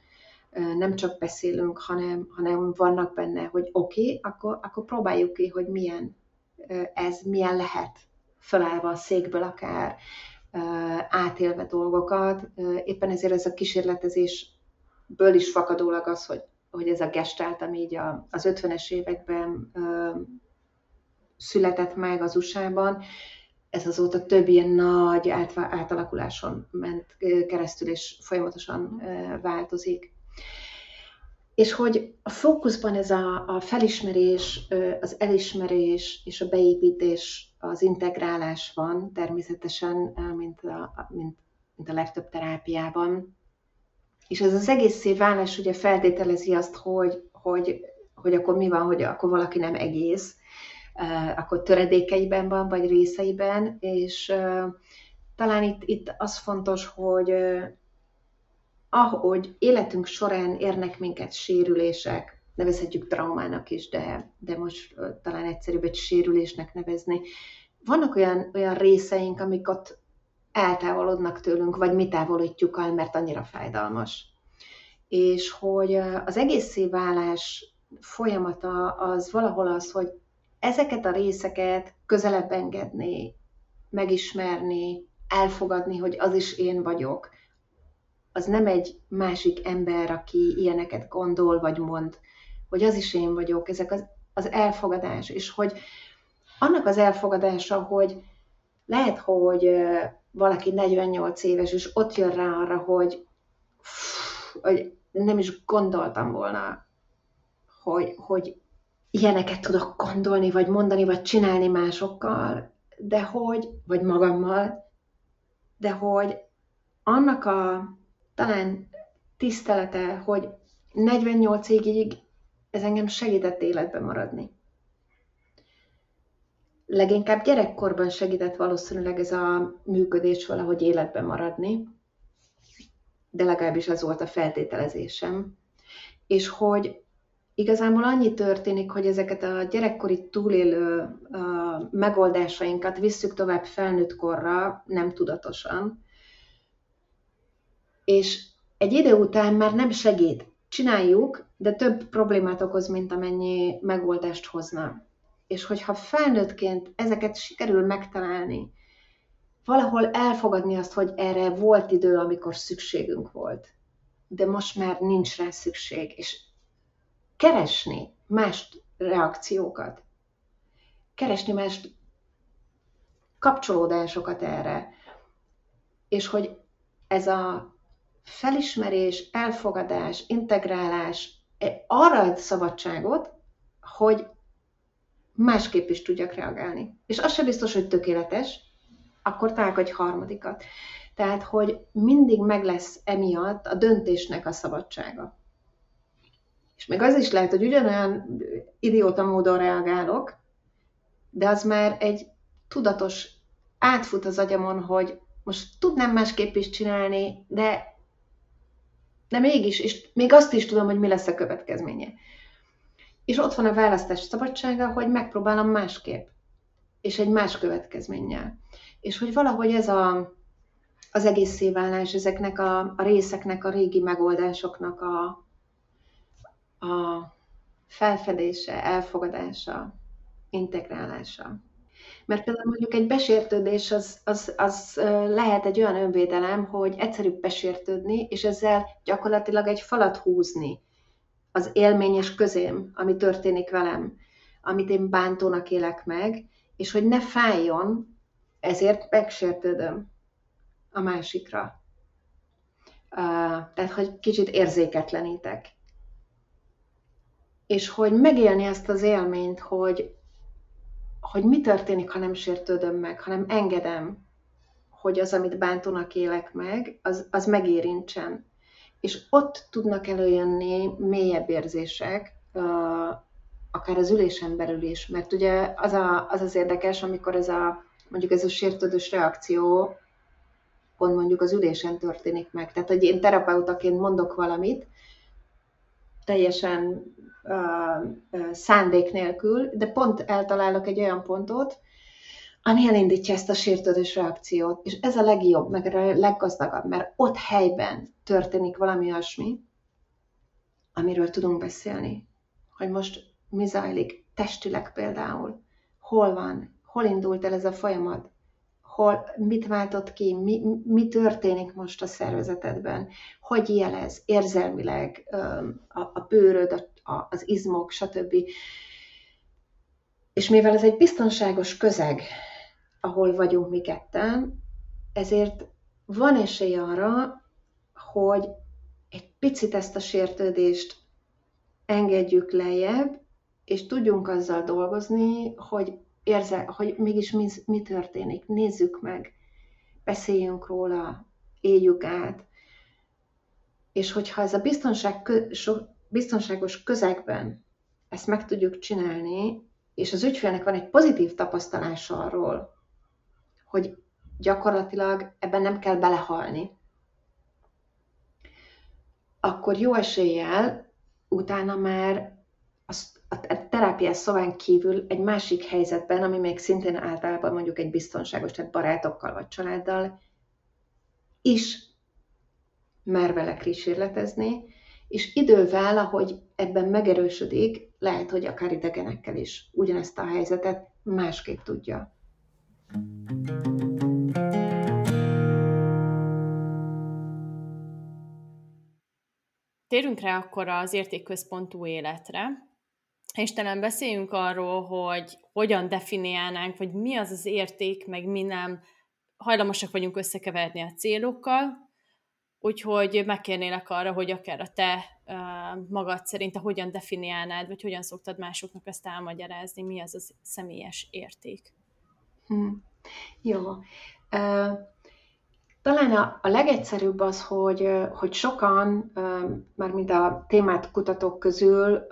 nem csak beszélünk, hanem, hanem vannak benne, hogy oké, okay, akkor, akkor próbáljuk ki, hogy milyen ez, milyen lehet felállva a székből akár, átélve dolgokat. Éppen ezért ez a kísérletezésből is fakadólag az, hogy, hogy ez a gestalt, ami így a, az 50-es években született meg az USA-ban, ez azóta több ilyen nagy átalakuláson ment keresztül, és folyamatosan változik. És hogy a fókuszban ez a, a felismerés, az elismerés és a beépítés, az integrálás van természetesen, mint a, mint, mint a legtöbb terápiában. És ez az egész válás ugye feltételezi azt, hogy, hogy, hogy akkor mi van, hogy akkor valaki nem egész, akkor töredékeiben van, vagy részeiben, és talán itt, itt az fontos, hogy ahogy életünk során érnek minket sérülések, nevezhetjük traumának is, de, de most talán egyszerűbb egy sérülésnek nevezni. Vannak olyan, olyan részeink, amik ott eltávolodnak tőlünk, vagy mi távolítjuk el, mert annyira fájdalmas. És hogy az egészé válás folyamata az valahol az, hogy ezeket a részeket közelebb engedni, megismerni, elfogadni, hogy az is én vagyok, az nem egy másik ember, aki ilyeneket gondol vagy mond, hogy az is én vagyok, ezek az, az elfogadás, és hogy annak az elfogadása, hogy lehet, hogy valaki 48 éves, és ott jön rá arra, hogy, hogy nem is gondoltam volna, hogy, hogy ilyeneket tudok gondolni, vagy mondani, vagy csinálni másokkal, de hogy, vagy magammal, de hogy annak a talán tisztelete, hogy 48 égig ez engem segített életben maradni. leginkább gyerekkorban segített valószínűleg ez a működés valahogy életben maradni, de legalábbis az volt a feltételezésem. És hogy igazából annyi történik, hogy ezeket a gyerekkori túlélő megoldásainkat visszük tovább felnőtt korra, nem tudatosan, és egy idő után már nem segít. Csináljuk, de több problémát okoz, mint amennyi megoldást hozna. És hogyha felnőttként ezeket sikerül megtalálni, valahol elfogadni azt, hogy erre volt idő, amikor szükségünk volt, de most már nincs rá szükség, és keresni más reakciókat, keresni más kapcsolódásokat erre, és hogy ez a felismerés, elfogadás, integrálás e, arra ad szabadságot, hogy másképp is tudjak reagálni. És az sem biztos, hogy tökéletes, akkor találok egy harmadikat. Tehát, hogy mindig meg lesz emiatt a döntésnek a szabadsága. És még az is lehet, hogy ugyanolyan idióta módon reagálok, de az már egy tudatos átfut az agyamon, hogy most tudnám másképp is csinálni, de, de mégis, és még azt is tudom, hogy mi lesz a következménye. És ott van a választás szabadsága, hogy megpróbálom másképp, és egy más következménnyel. És hogy valahogy ez a, az egészéválás, ezeknek a, a részeknek, a régi megoldásoknak a, a felfedése, elfogadása, integrálása. Mert például mondjuk egy besértődés az, az, az lehet egy olyan önvédelem, hogy egyszerűbb besértődni, és ezzel gyakorlatilag egy falat húzni az élményes közém, ami történik velem, amit én bántónak élek meg, és hogy ne fájjon, ezért megsértődöm a másikra. Tehát, hogy kicsit érzéketlenítek és hogy megélni ezt az élményt, hogy, hogy mi történik, ha nem sértődöm meg, hanem engedem, hogy az, amit bántónak élek meg, az, az megérintsen. És ott tudnak előjönni mélyebb érzések, akár az ülésen belül is, mert ugye az, a, az az érdekes, amikor ez a, mondjuk ez a sértődős reakció pont mondjuk az ülésen történik meg. Tehát, hogy én terapeutaként mondok valamit, teljesen szándék nélkül, de pont eltalálok egy olyan pontot, ami elindítja ezt a sértődés reakciót. És ez a legjobb, meg a leggazdagabb, mert ott helyben történik valami olyasmi, amiről tudunk beszélni. Hogy most mi zajlik testileg például, hol van, hol indult el ez a folyamat, hol, mit váltott ki, mi, mi történik most a szervezetedben, hogy jelez? Érzelmileg a, a bőröd, a, az izmok, stb. És mivel ez egy biztonságos közeg, ahol vagyunk mi ketten, ezért van esély arra, hogy egy picit ezt a sértődést engedjük lejjebb, és tudjunk azzal dolgozni, hogy érze, hogy mégis mi, mi történik, nézzük meg, beszéljünk róla, éljük át. És hogyha ez a biztonság, biztonságos közegben ezt meg tudjuk csinálni, és az ügyfélnek van egy pozitív tapasztalása arról, hogy gyakorlatilag ebben nem kell belehalni, akkor jó eséllyel utána már a terápiás szobán kívül egy másik helyzetben, ami még szintén általában mondjuk egy biztonságos, tehát barátokkal vagy családdal, is mer vele kísérletezni, és idővel, ahogy ebben megerősödik, lehet, hogy akár idegenekkel is ugyanezt a helyzetet másképp tudja. Térünk rá akkor az értékközpontú életre, és talán beszéljünk arról, hogy hogyan definiálnánk, vagy mi az az érték, meg mi nem hajlamosak vagyunk összekeverni a célokkal, úgyhogy megkérnélek arra, hogy akár a te magad szerint a hogyan definiálnád, vagy hogyan szoktad másoknak ezt elmagyarázni, mi az a személyes érték. Hmm. Jó. Uh, talán a, a legegyszerűbb az, hogy, hogy sokan, már mint a témát kutatók közül,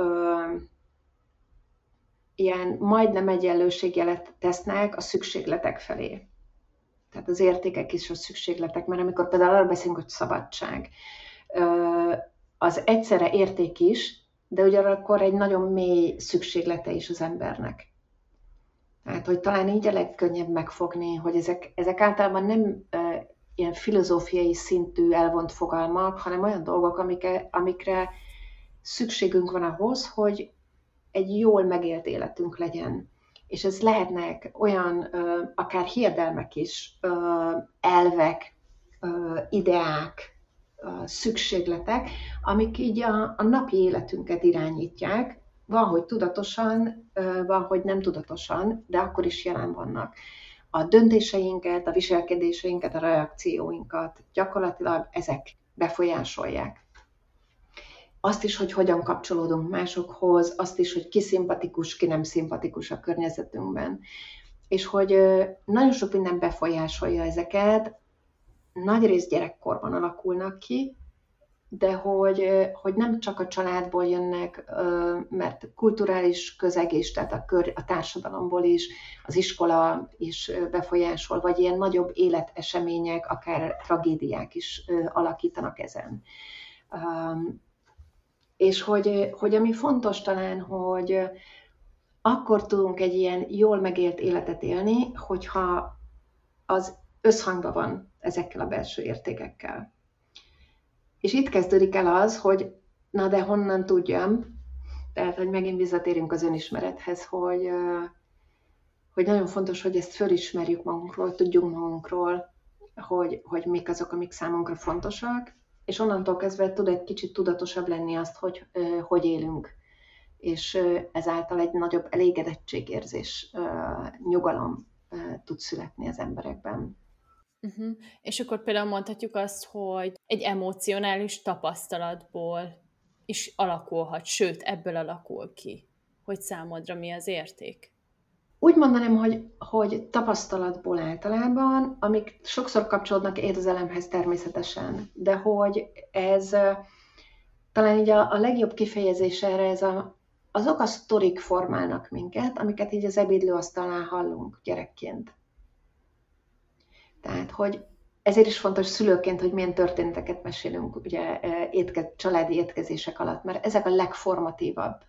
ilyen majdnem egyenlőségjelet tesznek a szükségletek felé. Tehát az értékek is a szükségletek, mert amikor például arra beszélünk, hogy szabadság, az egyszerre érték is, de ugyanakkor egy nagyon mély szükséglete is az embernek. Tehát, hogy talán így a legkönnyebb megfogni, hogy ezek, ezek általában nem e, ilyen filozófiai szintű elvont fogalmak, hanem olyan dolgok, amikre, amikre szükségünk van ahhoz, hogy egy jól megélt életünk legyen. És ez lehetnek olyan akár hiedelmek is, elvek, ideák, szükségletek, amik így a, a napi életünket irányítják, van, hogy tudatosan, van, hogy nem tudatosan, de akkor is jelen vannak. A döntéseinket, a viselkedéseinket, a reakcióinkat gyakorlatilag ezek befolyásolják. Azt is, hogy hogyan kapcsolódunk másokhoz, azt is, hogy ki szimpatikus, ki nem szimpatikus a környezetünkben. És hogy nagyon sok minden befolyásolja ezeket, nagy rész gyerekkorban alakulnak ki, de hogy, hogy nem csak a családból jönnek, mert kulturális közeg is, tehát a, kör, a társadalomból is, az iskola is befolyásol, vagy ilyen nagyobb életesemények, akár tragédiák is alakítanak ezen. És hogy, hogy ami fontos talán, hogy akkor tudunk egy ilyen jól megélt életet élni, hogyha az összhangban van ezekkel a belső értékekkel. És itt kezdődik el az, hogy na de honnan tudjam, tehát, hogy megint visszatérünk az önismerethez, hogy, hogy nagyon fontos, hogy ezt fölismerjük magunkról, tudjunk magunkról, hogy, hogy mik azok, amik számunkra fontosak, és onnantól kezdve tud egy kicsit tudatosabb lenni azt, hogy hogy élünk. És ezáltal egy nagyobb elégedettségérzés, nyugalom tud születni az emberekben. Uh-huh. És akkor például mondhatjuk azt, hogy egy emocionális tapasztalatból is alakulhat, sőt, ebből alakul ki, hogy számodra mi az érték. Úgy mondanám, hogy, hogy tapasztalatból általában, amik sokszor kapcsolódnak érzelemhez természetesen, de hogy ez talán így a, a legjobb kifejezés erre ez a, azok a sztorik formálnak minket, amiket így az ebédlőasztalnál hallunk gyerekként. Tehát, hogy ezért is fontos szülőként, hogy milyen történeteket mesélünk ugye, étke, családi étkezések alatt, mert ezek a legformatívabb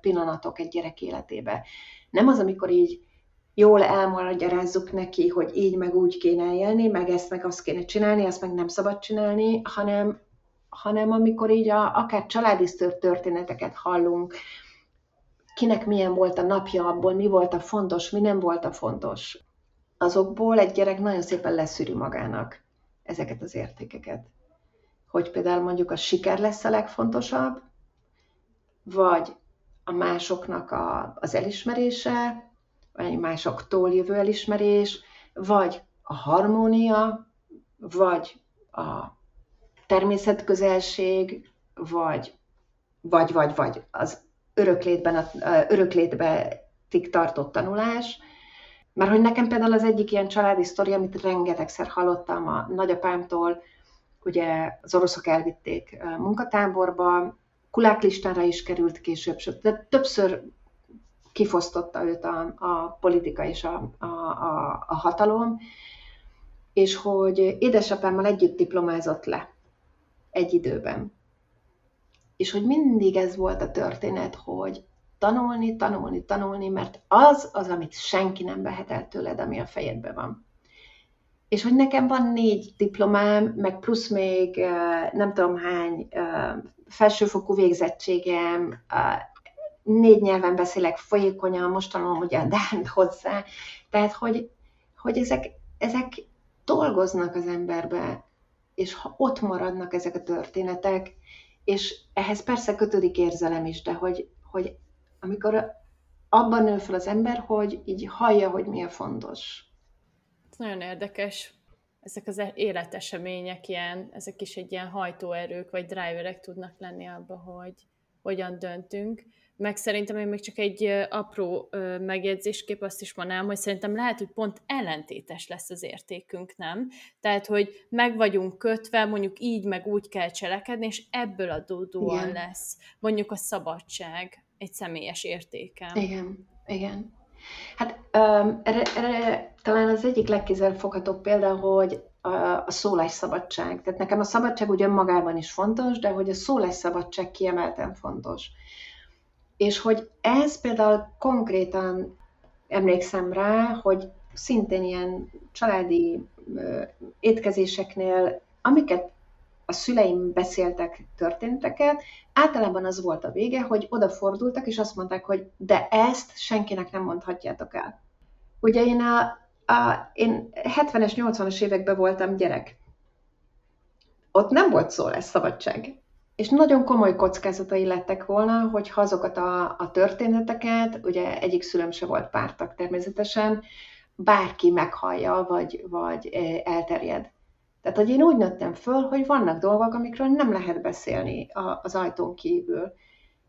pillanatok egy gyerek életébe. Nem az, amikor így jól elmagyarázzuk neki, hogy így meg úgy kéne élni, meg ezt meg azt kéne csinálni, azt meg nem szabad csinálni, hanem, hanem amikor így a, akár családi történeteket hallunk, kinek milyen volt a napja abból, mi volt a fontos, mi nem volt a fontos azokból egy gyerek nagyon szépen leszűri magának ezeket az értékeket. Hogy például mondjuk a siker lesz a legfontosabb, vagy a másoknak a, az elismerése, vagy másoktól jövő elismerés, vagy a harmónia, vagy a természetközelség, vagy, vagy, vagy, vagy az öröklétben, a, öröklétben tartott tanulás, mert hogy nekem például az egyik ilyen családi sztori, amit rengetegszer hallottam a nagyapámtól, ugye az oroszok elvitték munkatáborba, kuláklistára is került később, de többször kifosztotta őt a, a politika és a, a, a, a hatalom, és hogy édesapámmal együtt diplomázott le egy időben. És hogy mindig ez volt a történet, hogy tanulni, tanulni, tanulni, mert az az, amit senki nem vehet el tőled, ami a fejedben van. És hogy nekem van négy diplomám, meg plusz még nem tudom hány felsőfokú végzettségem, négy nyelven beszélek folyékonyan, most tanulom ugye a Dánt hozzá. Tehát, hogy, hogy ezek, ezek dolgoznak az emberbe, és ha ott maradnak ezek a történetek, és ehhez persze kötődik érzelem is, de hogy, hogy amikor abban nő fel az ember, hogy így hallja, hogy mi a fontos. Ez nagyon érdekes. Ezek az életesemények ilyen, ezek is egy ilyen hajtóerők, vagy driverek tudnak lenni abba, hogy hogyan döntünk. Meg szerintem én még csak egy apró megjegyzéskép azt is mondanám, hogy szerintem lehet, hogy pont ellentétes lesz az értékünk, nem? Tehát, hogy meg vagyunk kötve, mondjuk így, meg úgy kell cselekedni, és ebből adódóan Igen. lesz mondjuk a szabadság, egy személyes értékem. Igen, igen. Hát um, erre, erre talán az egyik legkézzelfoghatóbb példa, hogy a, a szólásszabadság. Tehát nekem a szabadság ugye magában is fontos, de hogy a szólásszabadság kiemelten fontos. És hogy ez például konkrétan emlékszem rá, hogy szintén ilyen családi étkezéseknél, amiket a szüleim beszéltek történteket, általában az volt a vége, hogy odafordultak, és azt mondták, hogy de ezt senkinek nem mondhatjátok el. Ugye én a, a én 70-es, 80-as években voltam gyerek. Ott nem volt szó lesz szabadság. És nagyon komoly kockázatai lettek volna, hogy azokat a, a történeteket, ugye egyik szülem se volt pártak természetesen, bárki meghallja, vagy, vagy elterjed. Tehát, hogy én úgy nőttem föl, hogy vannak dolgok, amikről nem lehet beszélni az ajtón kívül.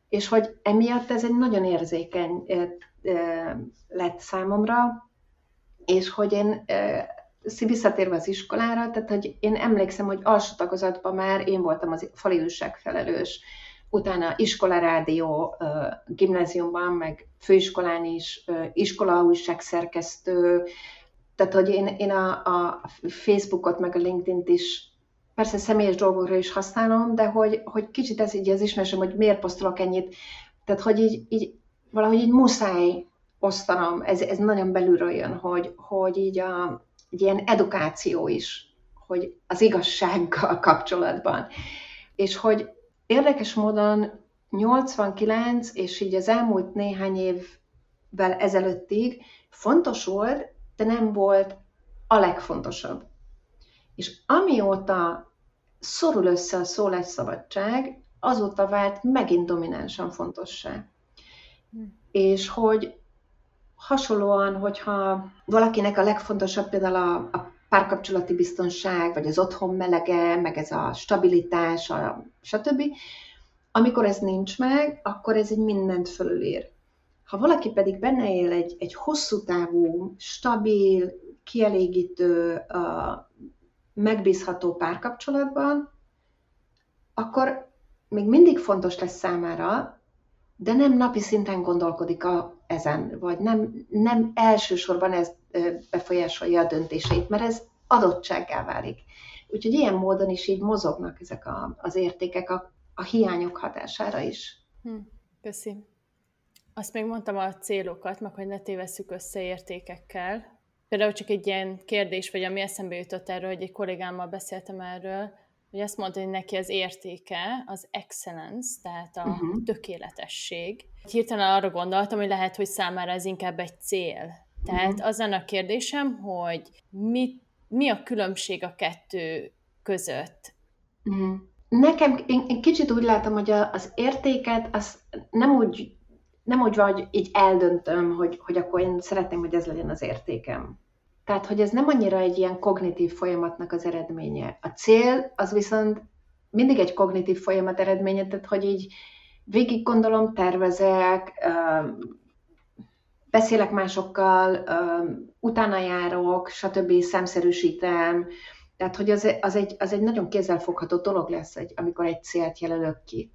És hogy emiatt ez egy nagyon érzékeny lett számomra, és hogy én visszatérve az iskolára, tehát hogy én emlékszem, hogy alsó tagozatban már én voltam az fali felelős, utána iskolarádió, gimnáziumban, meg főiskolán is, iskola szerkesztő, tehát, hogy én, én a, a Facebookot, meg a LinkedIn-t is persze személyes dolgokra is használom, de hogy, hogy kicsit ez így az ismerősöm, hogy miért posztolok ennyit. Tehát, hogy így, így valahogy így muszáj osztanom, ez, ez nagyon belülről jön, hogy, hogy így a, egy ilyen edukáció is, hogy az igazsággal kapcsolatban. És hogy érdekes módon 89 és így az elmúlt néhány évvel ezelőttig fontos volt, de nem volt a legfontosabb. És amióta szorul össze a szólásszabadság, azóta vált megint dominánsan fontossá. Hm. És hogy hasonlóan, hogyha valakinek a legfontosabb például a, a párkapcsolati biztonság, vagy az otthon melege, meg ez a stabilitás, a, stb. Amikor ez nincs meg, akkor ez egy mindent fölülír. Ha valaki pedig benne él egy, egy hosszú távú, stabil, kielégítő, uh, megbízható párkapcsolatban, akkor még mindig fontos lesz számára, de nem napi szinten gondolkodik a, ezen, vagy nem, nem elsősorban ez befolyásolja a döntéseit, mert ez adottsággá válik. Úgyhogy ilyen módon is így mozognak ezek a, az értékek a, a hiányok hatására is. Hm, köszi. Azt még mondtam a célokat, meg hogy ne tévesszük össze értékekkel. Például csak egy ilyen kérdés, vagy ami eszembe jutott erről, hogy egy kollégámmal beszéltem erről, hogy azt mondta, hogy neki az értéke az excellence, tehát a uh-huh. tökéletesség. Hirtelen arra gondoltam, hogy lehet, hogy számára ez inkább egy cél. Tehát uh-huh. az a kérdésem, hogy mit, mi a különbség a kettő között? Uh-huh. Nekem, én, én kicsit úgy látom, hogy a, az értéket az nem úgy, nem úgy van, hogy így eldöntöm, hogy, hogy akkor én szeretném, hogy ez legyen az értékem. Tehát, hogy ez nem annyira egy ilyen kognitív folyamatnak az eredménye. A cél az viszont mindig egy kognitív folyamat eredménye, tehát hogy így végig gondolom, tervezek, beszélek másokkal, utána járok, stb. szemszerűsítem, tehát, hogy az, az, egy, az egy nagyon kézzelfogható dolog lesz, egy, amikor egy célt jelölök ki.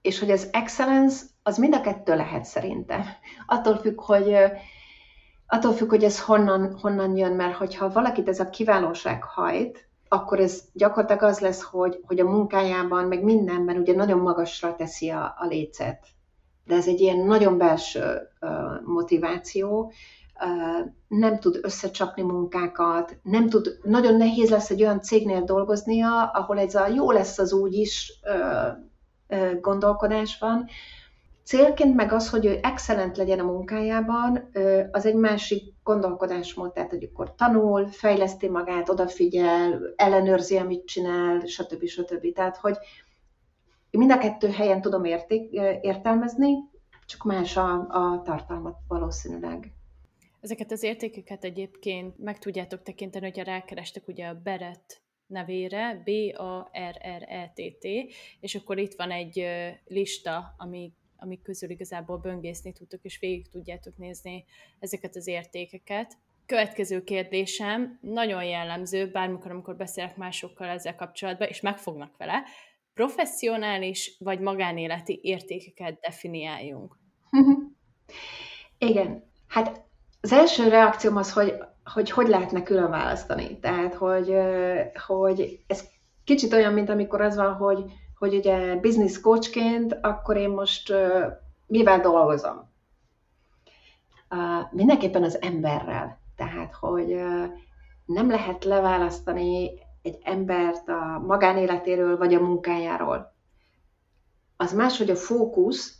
És hogy az excellence, az mind a kettő lehet szerintem. Attól függ, hogy attól függ, hogy ez honnan, honnan jön, mert hogyha valakit ez a kiválóság hajt, akkor ez gyakorlatilag az lesz, hogy, hogy a munkájában, meg mindenben ugye nagyon magasra teszi a, a lécet. De ez egy ilyen nagyon belső uh, motiváció, uh, nem tud összecsapni munkákat, nem tud, nagyon nehéz lesz egy olyan cégnél dolgoznia, ahol ez a jó lesz az úgy is uh, gondolkodás van, Célként meg az, hogy ő excellent legyen a munkájában, az egy másik gondolkodásmód, tehát hogy akkor tanul, fejleszti magát, odafigyel, ellenőrzi, amit csinál, stb. stb. Tehát, hogy mind a kettő helyen tudom érték, értelmezni, csak más a, a tartalmat valószínűleg. Ezeket az értékeket egyébként meg tudjátok tekinteni, hogyha rákerestek ugye a Beret nevére, B-A-R-R-E-T-T, és akkor itt van egy lista, ami amik közül igazából böngészni tudtok, és végig tudjátok nézni ezeket az értékeket. Következő kérdésem, nagyon jellemző, bármikor, amikor beszélek másokkal ezzel kapcsolatban, és megfognak vele, professzionális vagy magánéleti értékeket definiáljunk? Igen. Hát az első reakcióm az, hogy hogy, hogy lehetne külön választani. Tehát, hogy, hogy ez kicsit olyan, mint amikor az van, hogy, hogy ugye business coachként, akkor én most mivel dolgozom? Mindenképpen az emberrel. Tehát, hogy nem lehet leválasztani egy embert a magánéletéről vagy a munkájáról. Az más, hogy a fókusz,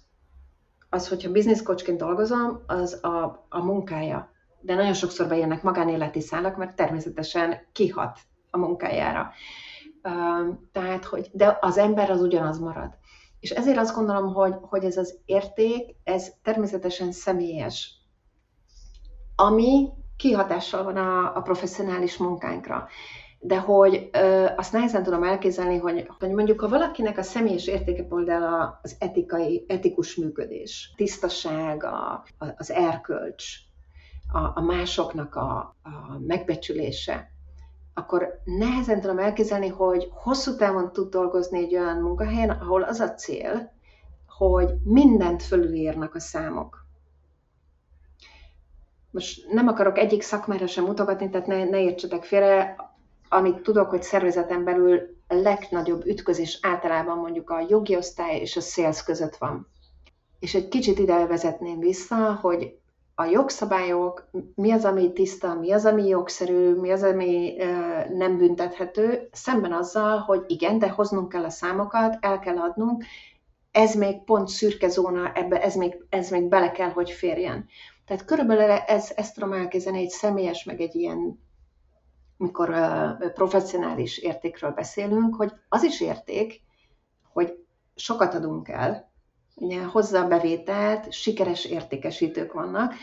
az, hogyha coachként dolgozom, az a, a munkája. De nagyon sokszor bejönnek magánéleti szálak, mert természetesen kihat a munkájára. Tehát, hogy, de az ember az ugyanaz marad. És ezért azt gondolom, hogy, hogy ez az érték, ez természetesen személyes, ami kihatással van a, a professzionális munkánkra de hogy ö, azt nehezen tudom elképzelni, hogy, hogy mondjuk, ha valakinek a személyes értéke például az etikai, etikus működés, tisztaság, a, az erkölcs, a, a másoknak a, a megbecsülése, akkor nehezen tudom elképzelni, hogy hosszú távon tud dolgozni egy olyan munkahelyen, ahol az a cél, hogy mindent fölülírnak a számok. Most nem akarok egyik szakmára sem mutogatni, tehát ne, ne értsetek félre, amit tudok, hogy szervezeten belül a legnagyobb ütközés általában mondjuk a jogi osztály és a sales között van. És egy kicsit ide vezetném vissza, hogy a jogszabályok, mi az, ami tiszta, mi az, ami jogszerű, mi az, ami nem büntethető, szemben azzal, hogy igen, de hoznunk kell a számokat, el kell adnunk, ez még pont szürke zóna, ebbe ez még, ez még bele kell, hogy férjen. Tehát körülbelül ez, ezt tudom elkezdeni egy személyes, meg egy ilyen mikor professzionális értékről beszélünk, hogy az is érték, hogy sokat adunk el, hozzá a bevételt, sikeres értékesítők vannak,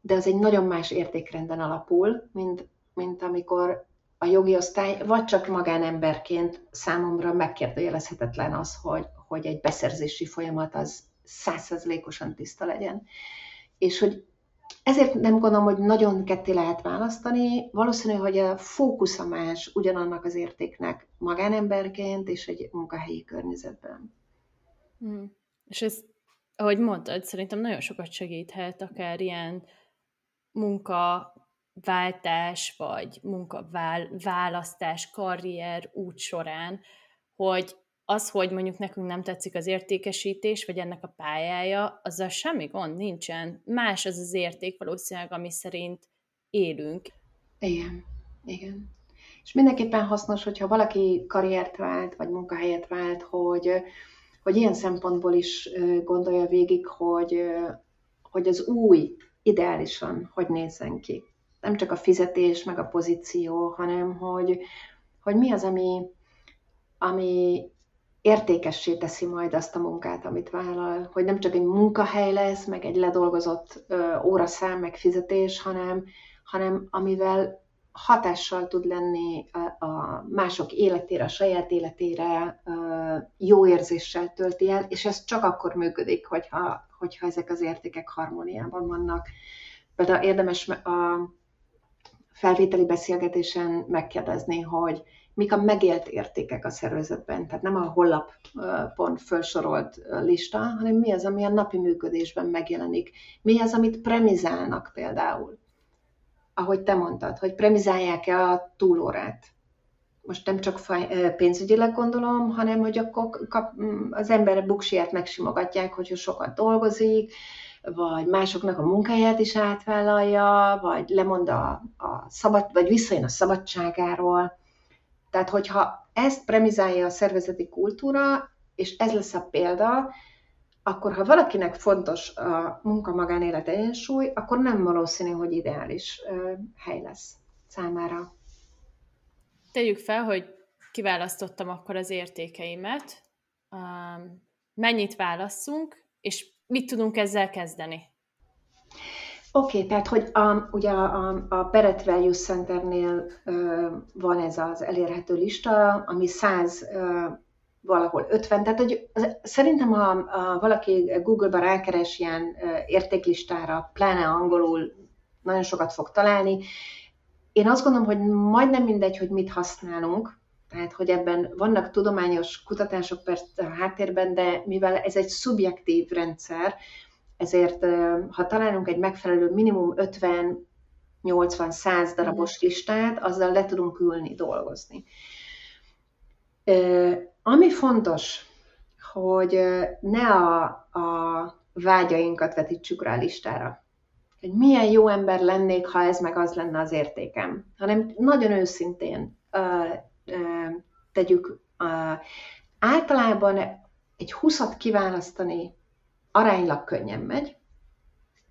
de az egy nagyon más értékrenden alapul, mint, mint amikor a jogi osztály, vagy csak magánemberként számomra megkérdőjelezhetetlen az, hogy, hogy egy beszerzési folyamat az százszerzlékosan tiszta legyen. És hogy ezért nem gondolom, hogy nagyon ketté lehet választani. Valószínű, hogy a fókusza más ugyanannak az értéknek magánemberként és egy munkahelyi környezetben. Hmm. És ez, ahogy mondtad, szerintem nagyon sokat segíthet, akár ilyen munkaváltás, vagy munkaválasztás, karrier út során, hogy az, hogy mondjuk nekünk nem tetszik az értékesítés, vagy ennek a pályája, azzal semmi gond nincsen. Más az az érték valószínűleg, ami szerint élünk. Igen, igen. És mindenképpen hasznos, hogyha valaki karriert vált, vagy munkahelyet vált, hogy, hogy ilyen szempontból is gondolja végig, hogy, hogy az új ideálisan hogy nézzen ki. Nem csak a fizetés, meg a pozíció, hanem hogy, hogy mi az, ami, ami értékessé teszi majd azt a munkát, amit vállal, hogy nem csak egy munkahely lesz, meg egy ledolgozott óraszám, meg fizetés, hanem, hanem amivel hatással tud lenni a, mások életére, a saját életére, jó érzéssel tölti el, és ez csak akkor működik, hogyha, hogyha ezek az értékek harmóniában vannak. Például érdemes a felvételi beszélgetésen megkérdezni, hogy mik a megélt értékek a szervezetben, tehát nem a hollapon felsorolt lista, hanem mi az, ami a napi működésben megjelenik. Mi az, amit premizálnak például. Ahogy te mondtad, hogy premizálják-e a túlórát. Most nem csak pénzügyileg gondolom, hanem hogy akkor kap, az ember buksiját megsimogatják, hogyha sokat dolgozik, vagy másoknak a munkáját is átvállalja, vagy lemond a, a szabad, vagy visszajön a szabadságáról tehát, hogyha ezt premizálja a szervezeti kultúra, és ez lesz a példa, akkor ha valakinek fontos a munka-magánélet egyensúly, akkor nem valószínű, hogy ideális hely lesz számára. Tegyük fel, hogy kiválasztottam akkor az értékeimet, mennyit válasszunk, és mit tudunk ezzel kezdeni? Oké, okay, tehát hogy a, ugye a, a Beret Value Centernél ö, van ez az elérhető lista, ami 100 ö, valahol 50, tehát hogy az, szerintem ha a, valaki Google-ba rákeres ilyen értéklistára, pláne angolul nagyon sokat fog találni. Én azt gondolom, hogy majdnem mindegy, hogy mit használunk, Tehát, hogy ebben vannak tudományos kutatások persze a háttérben, de mivel ez egy szubjektív rendszer, ezért ha találunk egy megfelelő minimum 50 80-100 darabos listát, azzal le tudunk ülni, dolgozni. Ami fontos, hogy ne a, a vágyainkat vetítsük rá a listára. Hogy milyen jó ember lennék, ha ez meg az lenne az értékem. Hanem nagyon őszintén uh, uh, tegyük. Uh, általában egy 20 kiválasztani aránylag könnyen megy,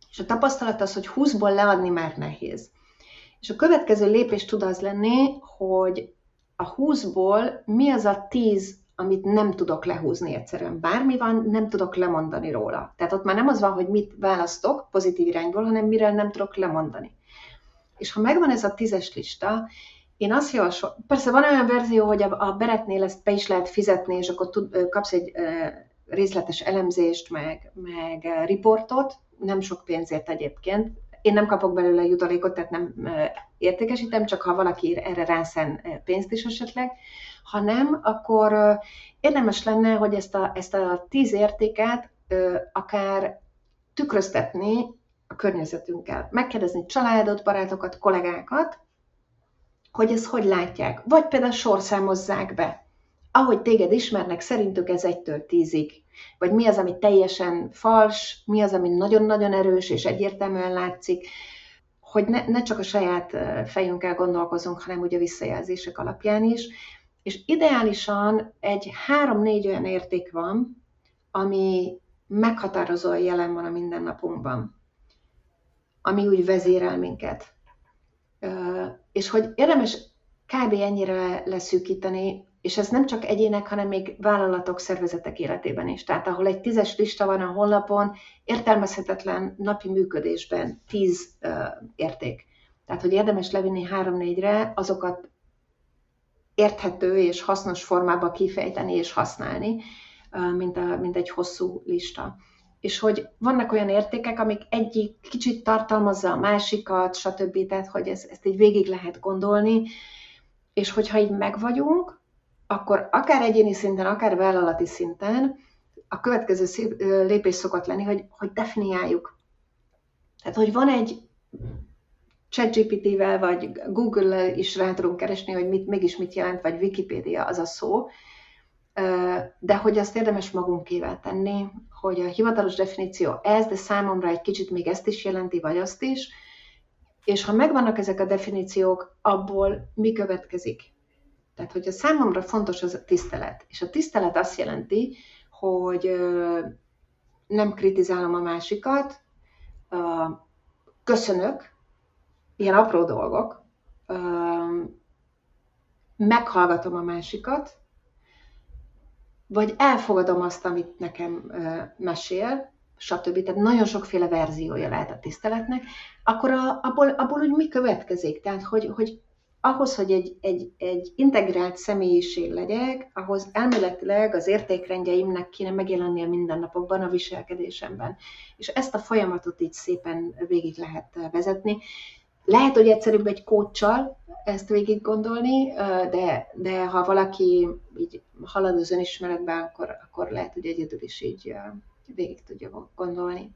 és a tapasztalat az, hogy 20-ból leadni már nehéz. És a következő lépés tud az lenni, hogy a 20-ból mi az a 10, amit nem tudok lehúzni egyszerűen. Bármi van, nem tudok lemondani róla. Tehát ott már nem az van, hogy mit választok pozitív irányból, hanem mire nem tudok lemondani. És ha megvan ez a tízes lista, én azt javaslom, persze van olyan verzió, hogy a, a beretnél ezt be is lehet fizetni, és akkor tud, kapsz egy részletes elemzést, meg, meg riportot, nem sok pénzért egyébként. Én nem kapok belőle jutalékot, tehát nem értékesítem, csak ha valaki erre rászen pénzt is esetleg. Ha nem, akkor érdemes lenne, hogy ezt a, ezt a tíz értéket akár tükröztetni a környezetünkkel. Megkérdezni családot, barátokat, kollégákat, hogy ezt hogy látják. Vagy például sorszámozzák be. Ahogy téged ismernek, szerintük ez egytől tízig vagy mi az, ami teljesen fals, mi az, ami nagyon-nagyon erős és egyértelműen látszik, hogy ne, ne csak a saját fejünkkel gondolkozunk, hanem ugye visszajelzések alapján is. És ideálisan egy három-négy olyan érték van, ami meghatározóan jelen van a mindennapunkban, ami úgy vezérel minket. És hogy érdemes kb. ennyire leszűkíteni, és ez nem csak egyének, hanem még vállalatok, szervezetek életében is. Tehát ahol egy tízes lista van a honlapon, értelmezhetetlen napi működésben tíz uh, érték. Tehát, hogy érdemes levinni három-négyre, azokat érthető és hasznos formába kifejteni és használni, uh, mint, a, mint egy hosszú lista. És hogy vannak olyan értékek, amik egyik kicsit tartalmazza a másikat, stb. Tehát, hogy ez, ezt így végig lehet gondolni, és hogyha így megvagyunk, akkor akár egyéni szinten, akár vállalati szinten a következő szép, lépés szokott lenni, hogy, hogy definiáljuk. Tehát, hogy van egy ChatGPT-vel, vagy Google-lel is rá tudunk keresni, hogy mit, mégis mit jelent, vagy Wikipedia az a szó, de hogy azt érdemes magunkével tenni, hogy a hivatalos definíció ez, de számomra egy kicsit még ezt is jelenti, vagy azt is, és ha megvannak ezek a definíciók, abból mi következik? Tehát, hogy a számomra fontos az a tisztelet. És a tisztelet azt jelenti, hogy nem kritizálom a másikat, köszönök, ilyen apró dolgok, meghallgatom a másikat, vagy elfogadom azt, amit nekem mesél, stb. Tehát nagyon sokféle verziója lehet a tiszteletnek, akkor abból, abból úgy mi következik? Tehát, hogy, hogy ahhoz, hogy egy, egy, egy integrált személyiség legyek, ahhoz elméletileg az értékrendjeimnek kéne megjelenni a mindennapokban, a viselkedésemben. És ezt a folyamatot így szépen végig lehet vezetni. Lehet, hogy egyszerűbb egy kócsal ezt végig gondolni, de, de ha valaki így halad az önismeretben, akkor, akkor lehet, hogy egyedül is így végig tudja gondolni.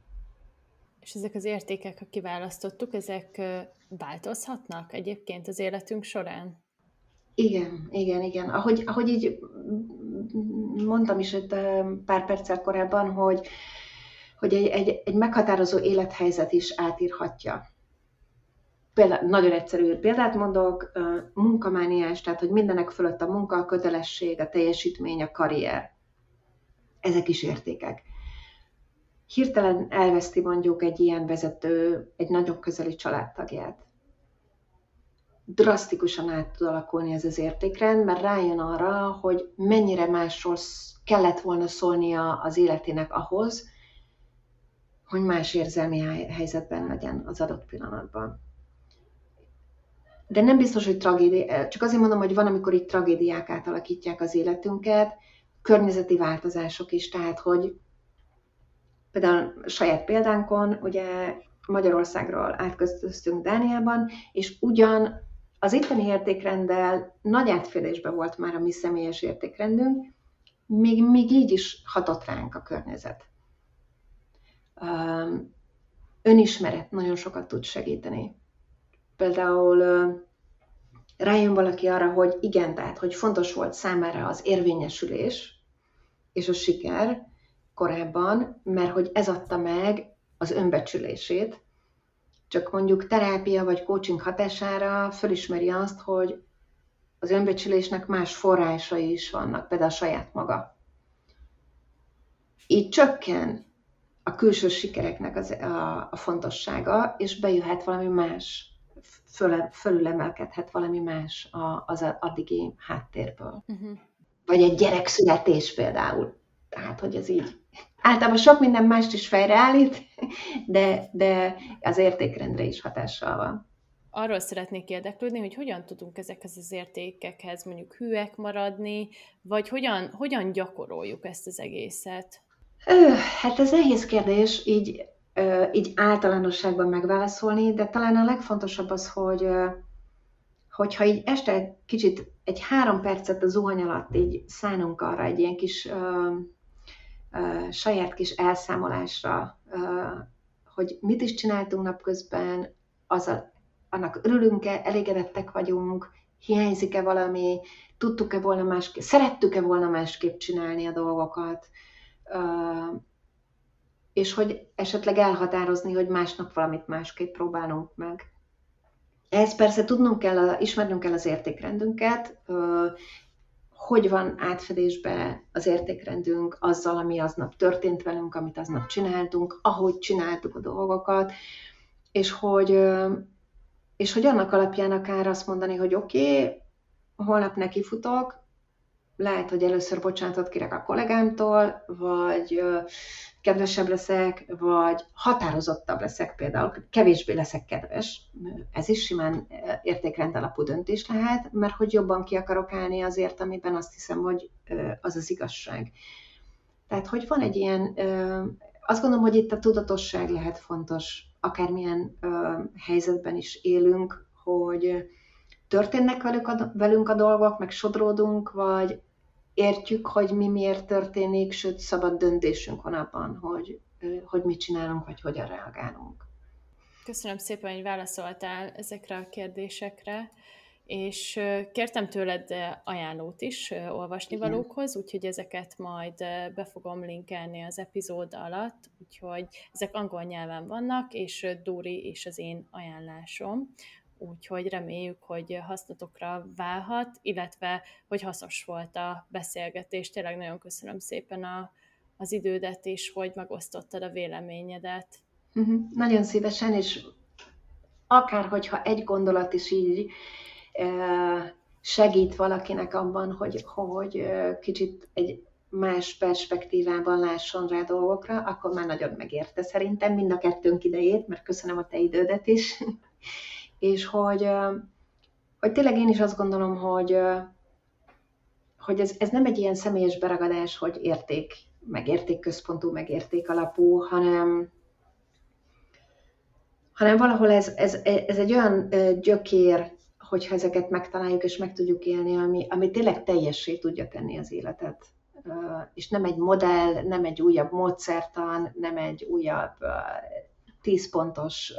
És ezek az értékek, ha kiválasztottuk, ezek változhatnak egyébként az életünk során? Igen, igen, igen. Ahogy, ahogy így mondtam is itt pár perccel korábban, hogy, hogy egy, egy, egy meghatározó élethelyzet is átírhatja. Például, nagyon egyszerű példát mondok, munkamániás, tehát hogy mindenek fölött a munka, a kötelesség, a teljesítmény, a karrier. Ezek is értékek hirtelen elveszti mondjuk egy ilyen vezető egy nagyon közeli családtagját. Drasztikusan át tud alakulni ez az értékrend, mert rájön arra, hogy mennyire másról kellett volna szólnia az életének ahhoz, hogy más érzelmi helyzetben legyen az adott pillanatban. De nem biztos, hogy tragédia, csak azért mondom, hogy van, amikor itt tragédiák átalakítják az életünket, környezeti változások is, tehát hogy Például saját példánkon, ugye Magyarországról átköztöztünk Dániában, és ugyan az itteni értékrenddel nagy átfedésben volt már a mi személyes értékrendünk, még, még így is hatott ránk a környezet. Önismeret nagyon sokat tud segíteni. Például rájön valaki arra, hogy igen, tehát hogy fontos volt számára az érvényesülés és a siker korábban, mert hogy ez adta meg az önbecsülését, csak mondjuk terápia vagy coaching hatására fölismeri azt, hogy az önbecsülésnek más forrásai is vannak, például a saját maga. Így csökken a külső sikereknek az, a, a fontossága, és bejöhet valami más, föl, fölülemelkedhet valami más a, az addigi háttérből. Uh-huh. Vagy egy gyerekszületés például. Tehát, hogy ez így általában sok minden mást is fejreállít, de, de az értékrendre is hatással van. Arról szeretnék érdeklődni, hogy hogyan tudunk ezekhez az értékekhez mondjuk hűek maradni, vagy hogyan, hogyan gyakoroljuk ezt az egészet? Hát ez nehéz kérdés, így, így általánosságban megválaszolni, de talán a legfontosabb az, hogy hogyha így este kicsit egy három percet a zuhany alatt így szánunk arra egy ilyen kis saját kis elszámolásra, hogy mit is csináltunk napközben, az a, annak örülünk-e, elégedettek vagyunk, hiányzik-e valami, tudtuk-e volna másképp, szerettük-e volna másképp csinálni a dolgokat, és hogy esetleg elhatározni, hogy másnap valamit másképp próbálunk meg. Ehhez persze tudnunk kell, ismernünk kell az értékrendünket, hogy van átfedésbe az értékrendünk azzal, ami aznap történt velünk, amit aznap csináltunk, ahogy csináltuk a dolgokat, és hogy, és hogy annak alapján akár azt mondani, hogy oké, okay, holnap nekifutok, lehet, hogy először bocsánatot kérek a kollégámtól, vagy kedvesebb leszek, vagy határozottabb leszek például, kevésbé leszek kedves. Ez is simán értékrend alapú döntés lehet, mert hogy jobban ki akarok állni azért, amiben azt hiszem, hogy az az igazság. Tehát, hogy van egy ilyen, azt gondolom, hogy itt a tudatosság lehet fontos, akármilyen helyzetben is élünk, hogy történnek velünk a dolgok, meg sodródunk, vagy értjük, hogy mi miért történik, sőt szabad döntésünk van abban, hogy, hogy mit csinálunk, vagy hogyan reagálunk. Köszönöm szépen, hogy válaszoltál ezekre a kérdésekre, és kértem tőled ajánlót is olvasni valókhoz, úgyhogy ezeket majd be fogom linkelni az epizód alatt, úgyhogy ezek angol nyelven vannak, és Dóri és az én ajánlásom úgyhogy reméljük, hogy hasznotokra válhat, illetve hogy hasznos volt a beszélgetés. Tényleg nagyon köszönöm szépen a, az idődet is, hogy megosztottad a véleményedet. Uh-huh. Nagyon szívesen, és akár hogyha egy gondolat is így segít valakinek abban, hogy, hogy kicsit egy más perspektívában lásson rá dolgokra, akkor már nagyon megérte szerintem mind a kettőnk idejét, mert köszönöm a te idődet is és hogy, hogy tényleg én is azt gondolom, hogy, hogy ez, ez nem egy ilyen személyes beragadás, hogy érték, meg értékközpontú, meg érték alapú, hanem, hanem valahol ez, ez, ez egy olyan gyökér, hogyha ezeket megtaláljuk és meg tudjuk élni, ami, ami tényleg teljessé tudja tenni az életet. És nem egy modell, nem egy újabb módszertan, nem egy újabb tízpontos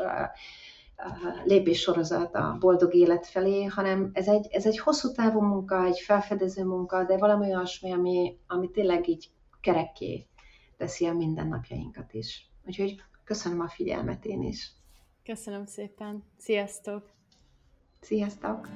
lépéssorozat a boldog élet felé, hanem ez egy, ez egy hosszú távú munka, egy felfedező munka, de valami olyasmi, ami, ami tényleg így kerekké teszi a mindennapjainkat is. Úgyhogy köszönöm a figyelmet én is. Köszönöm szépen. Sziasztok! Sziasztok!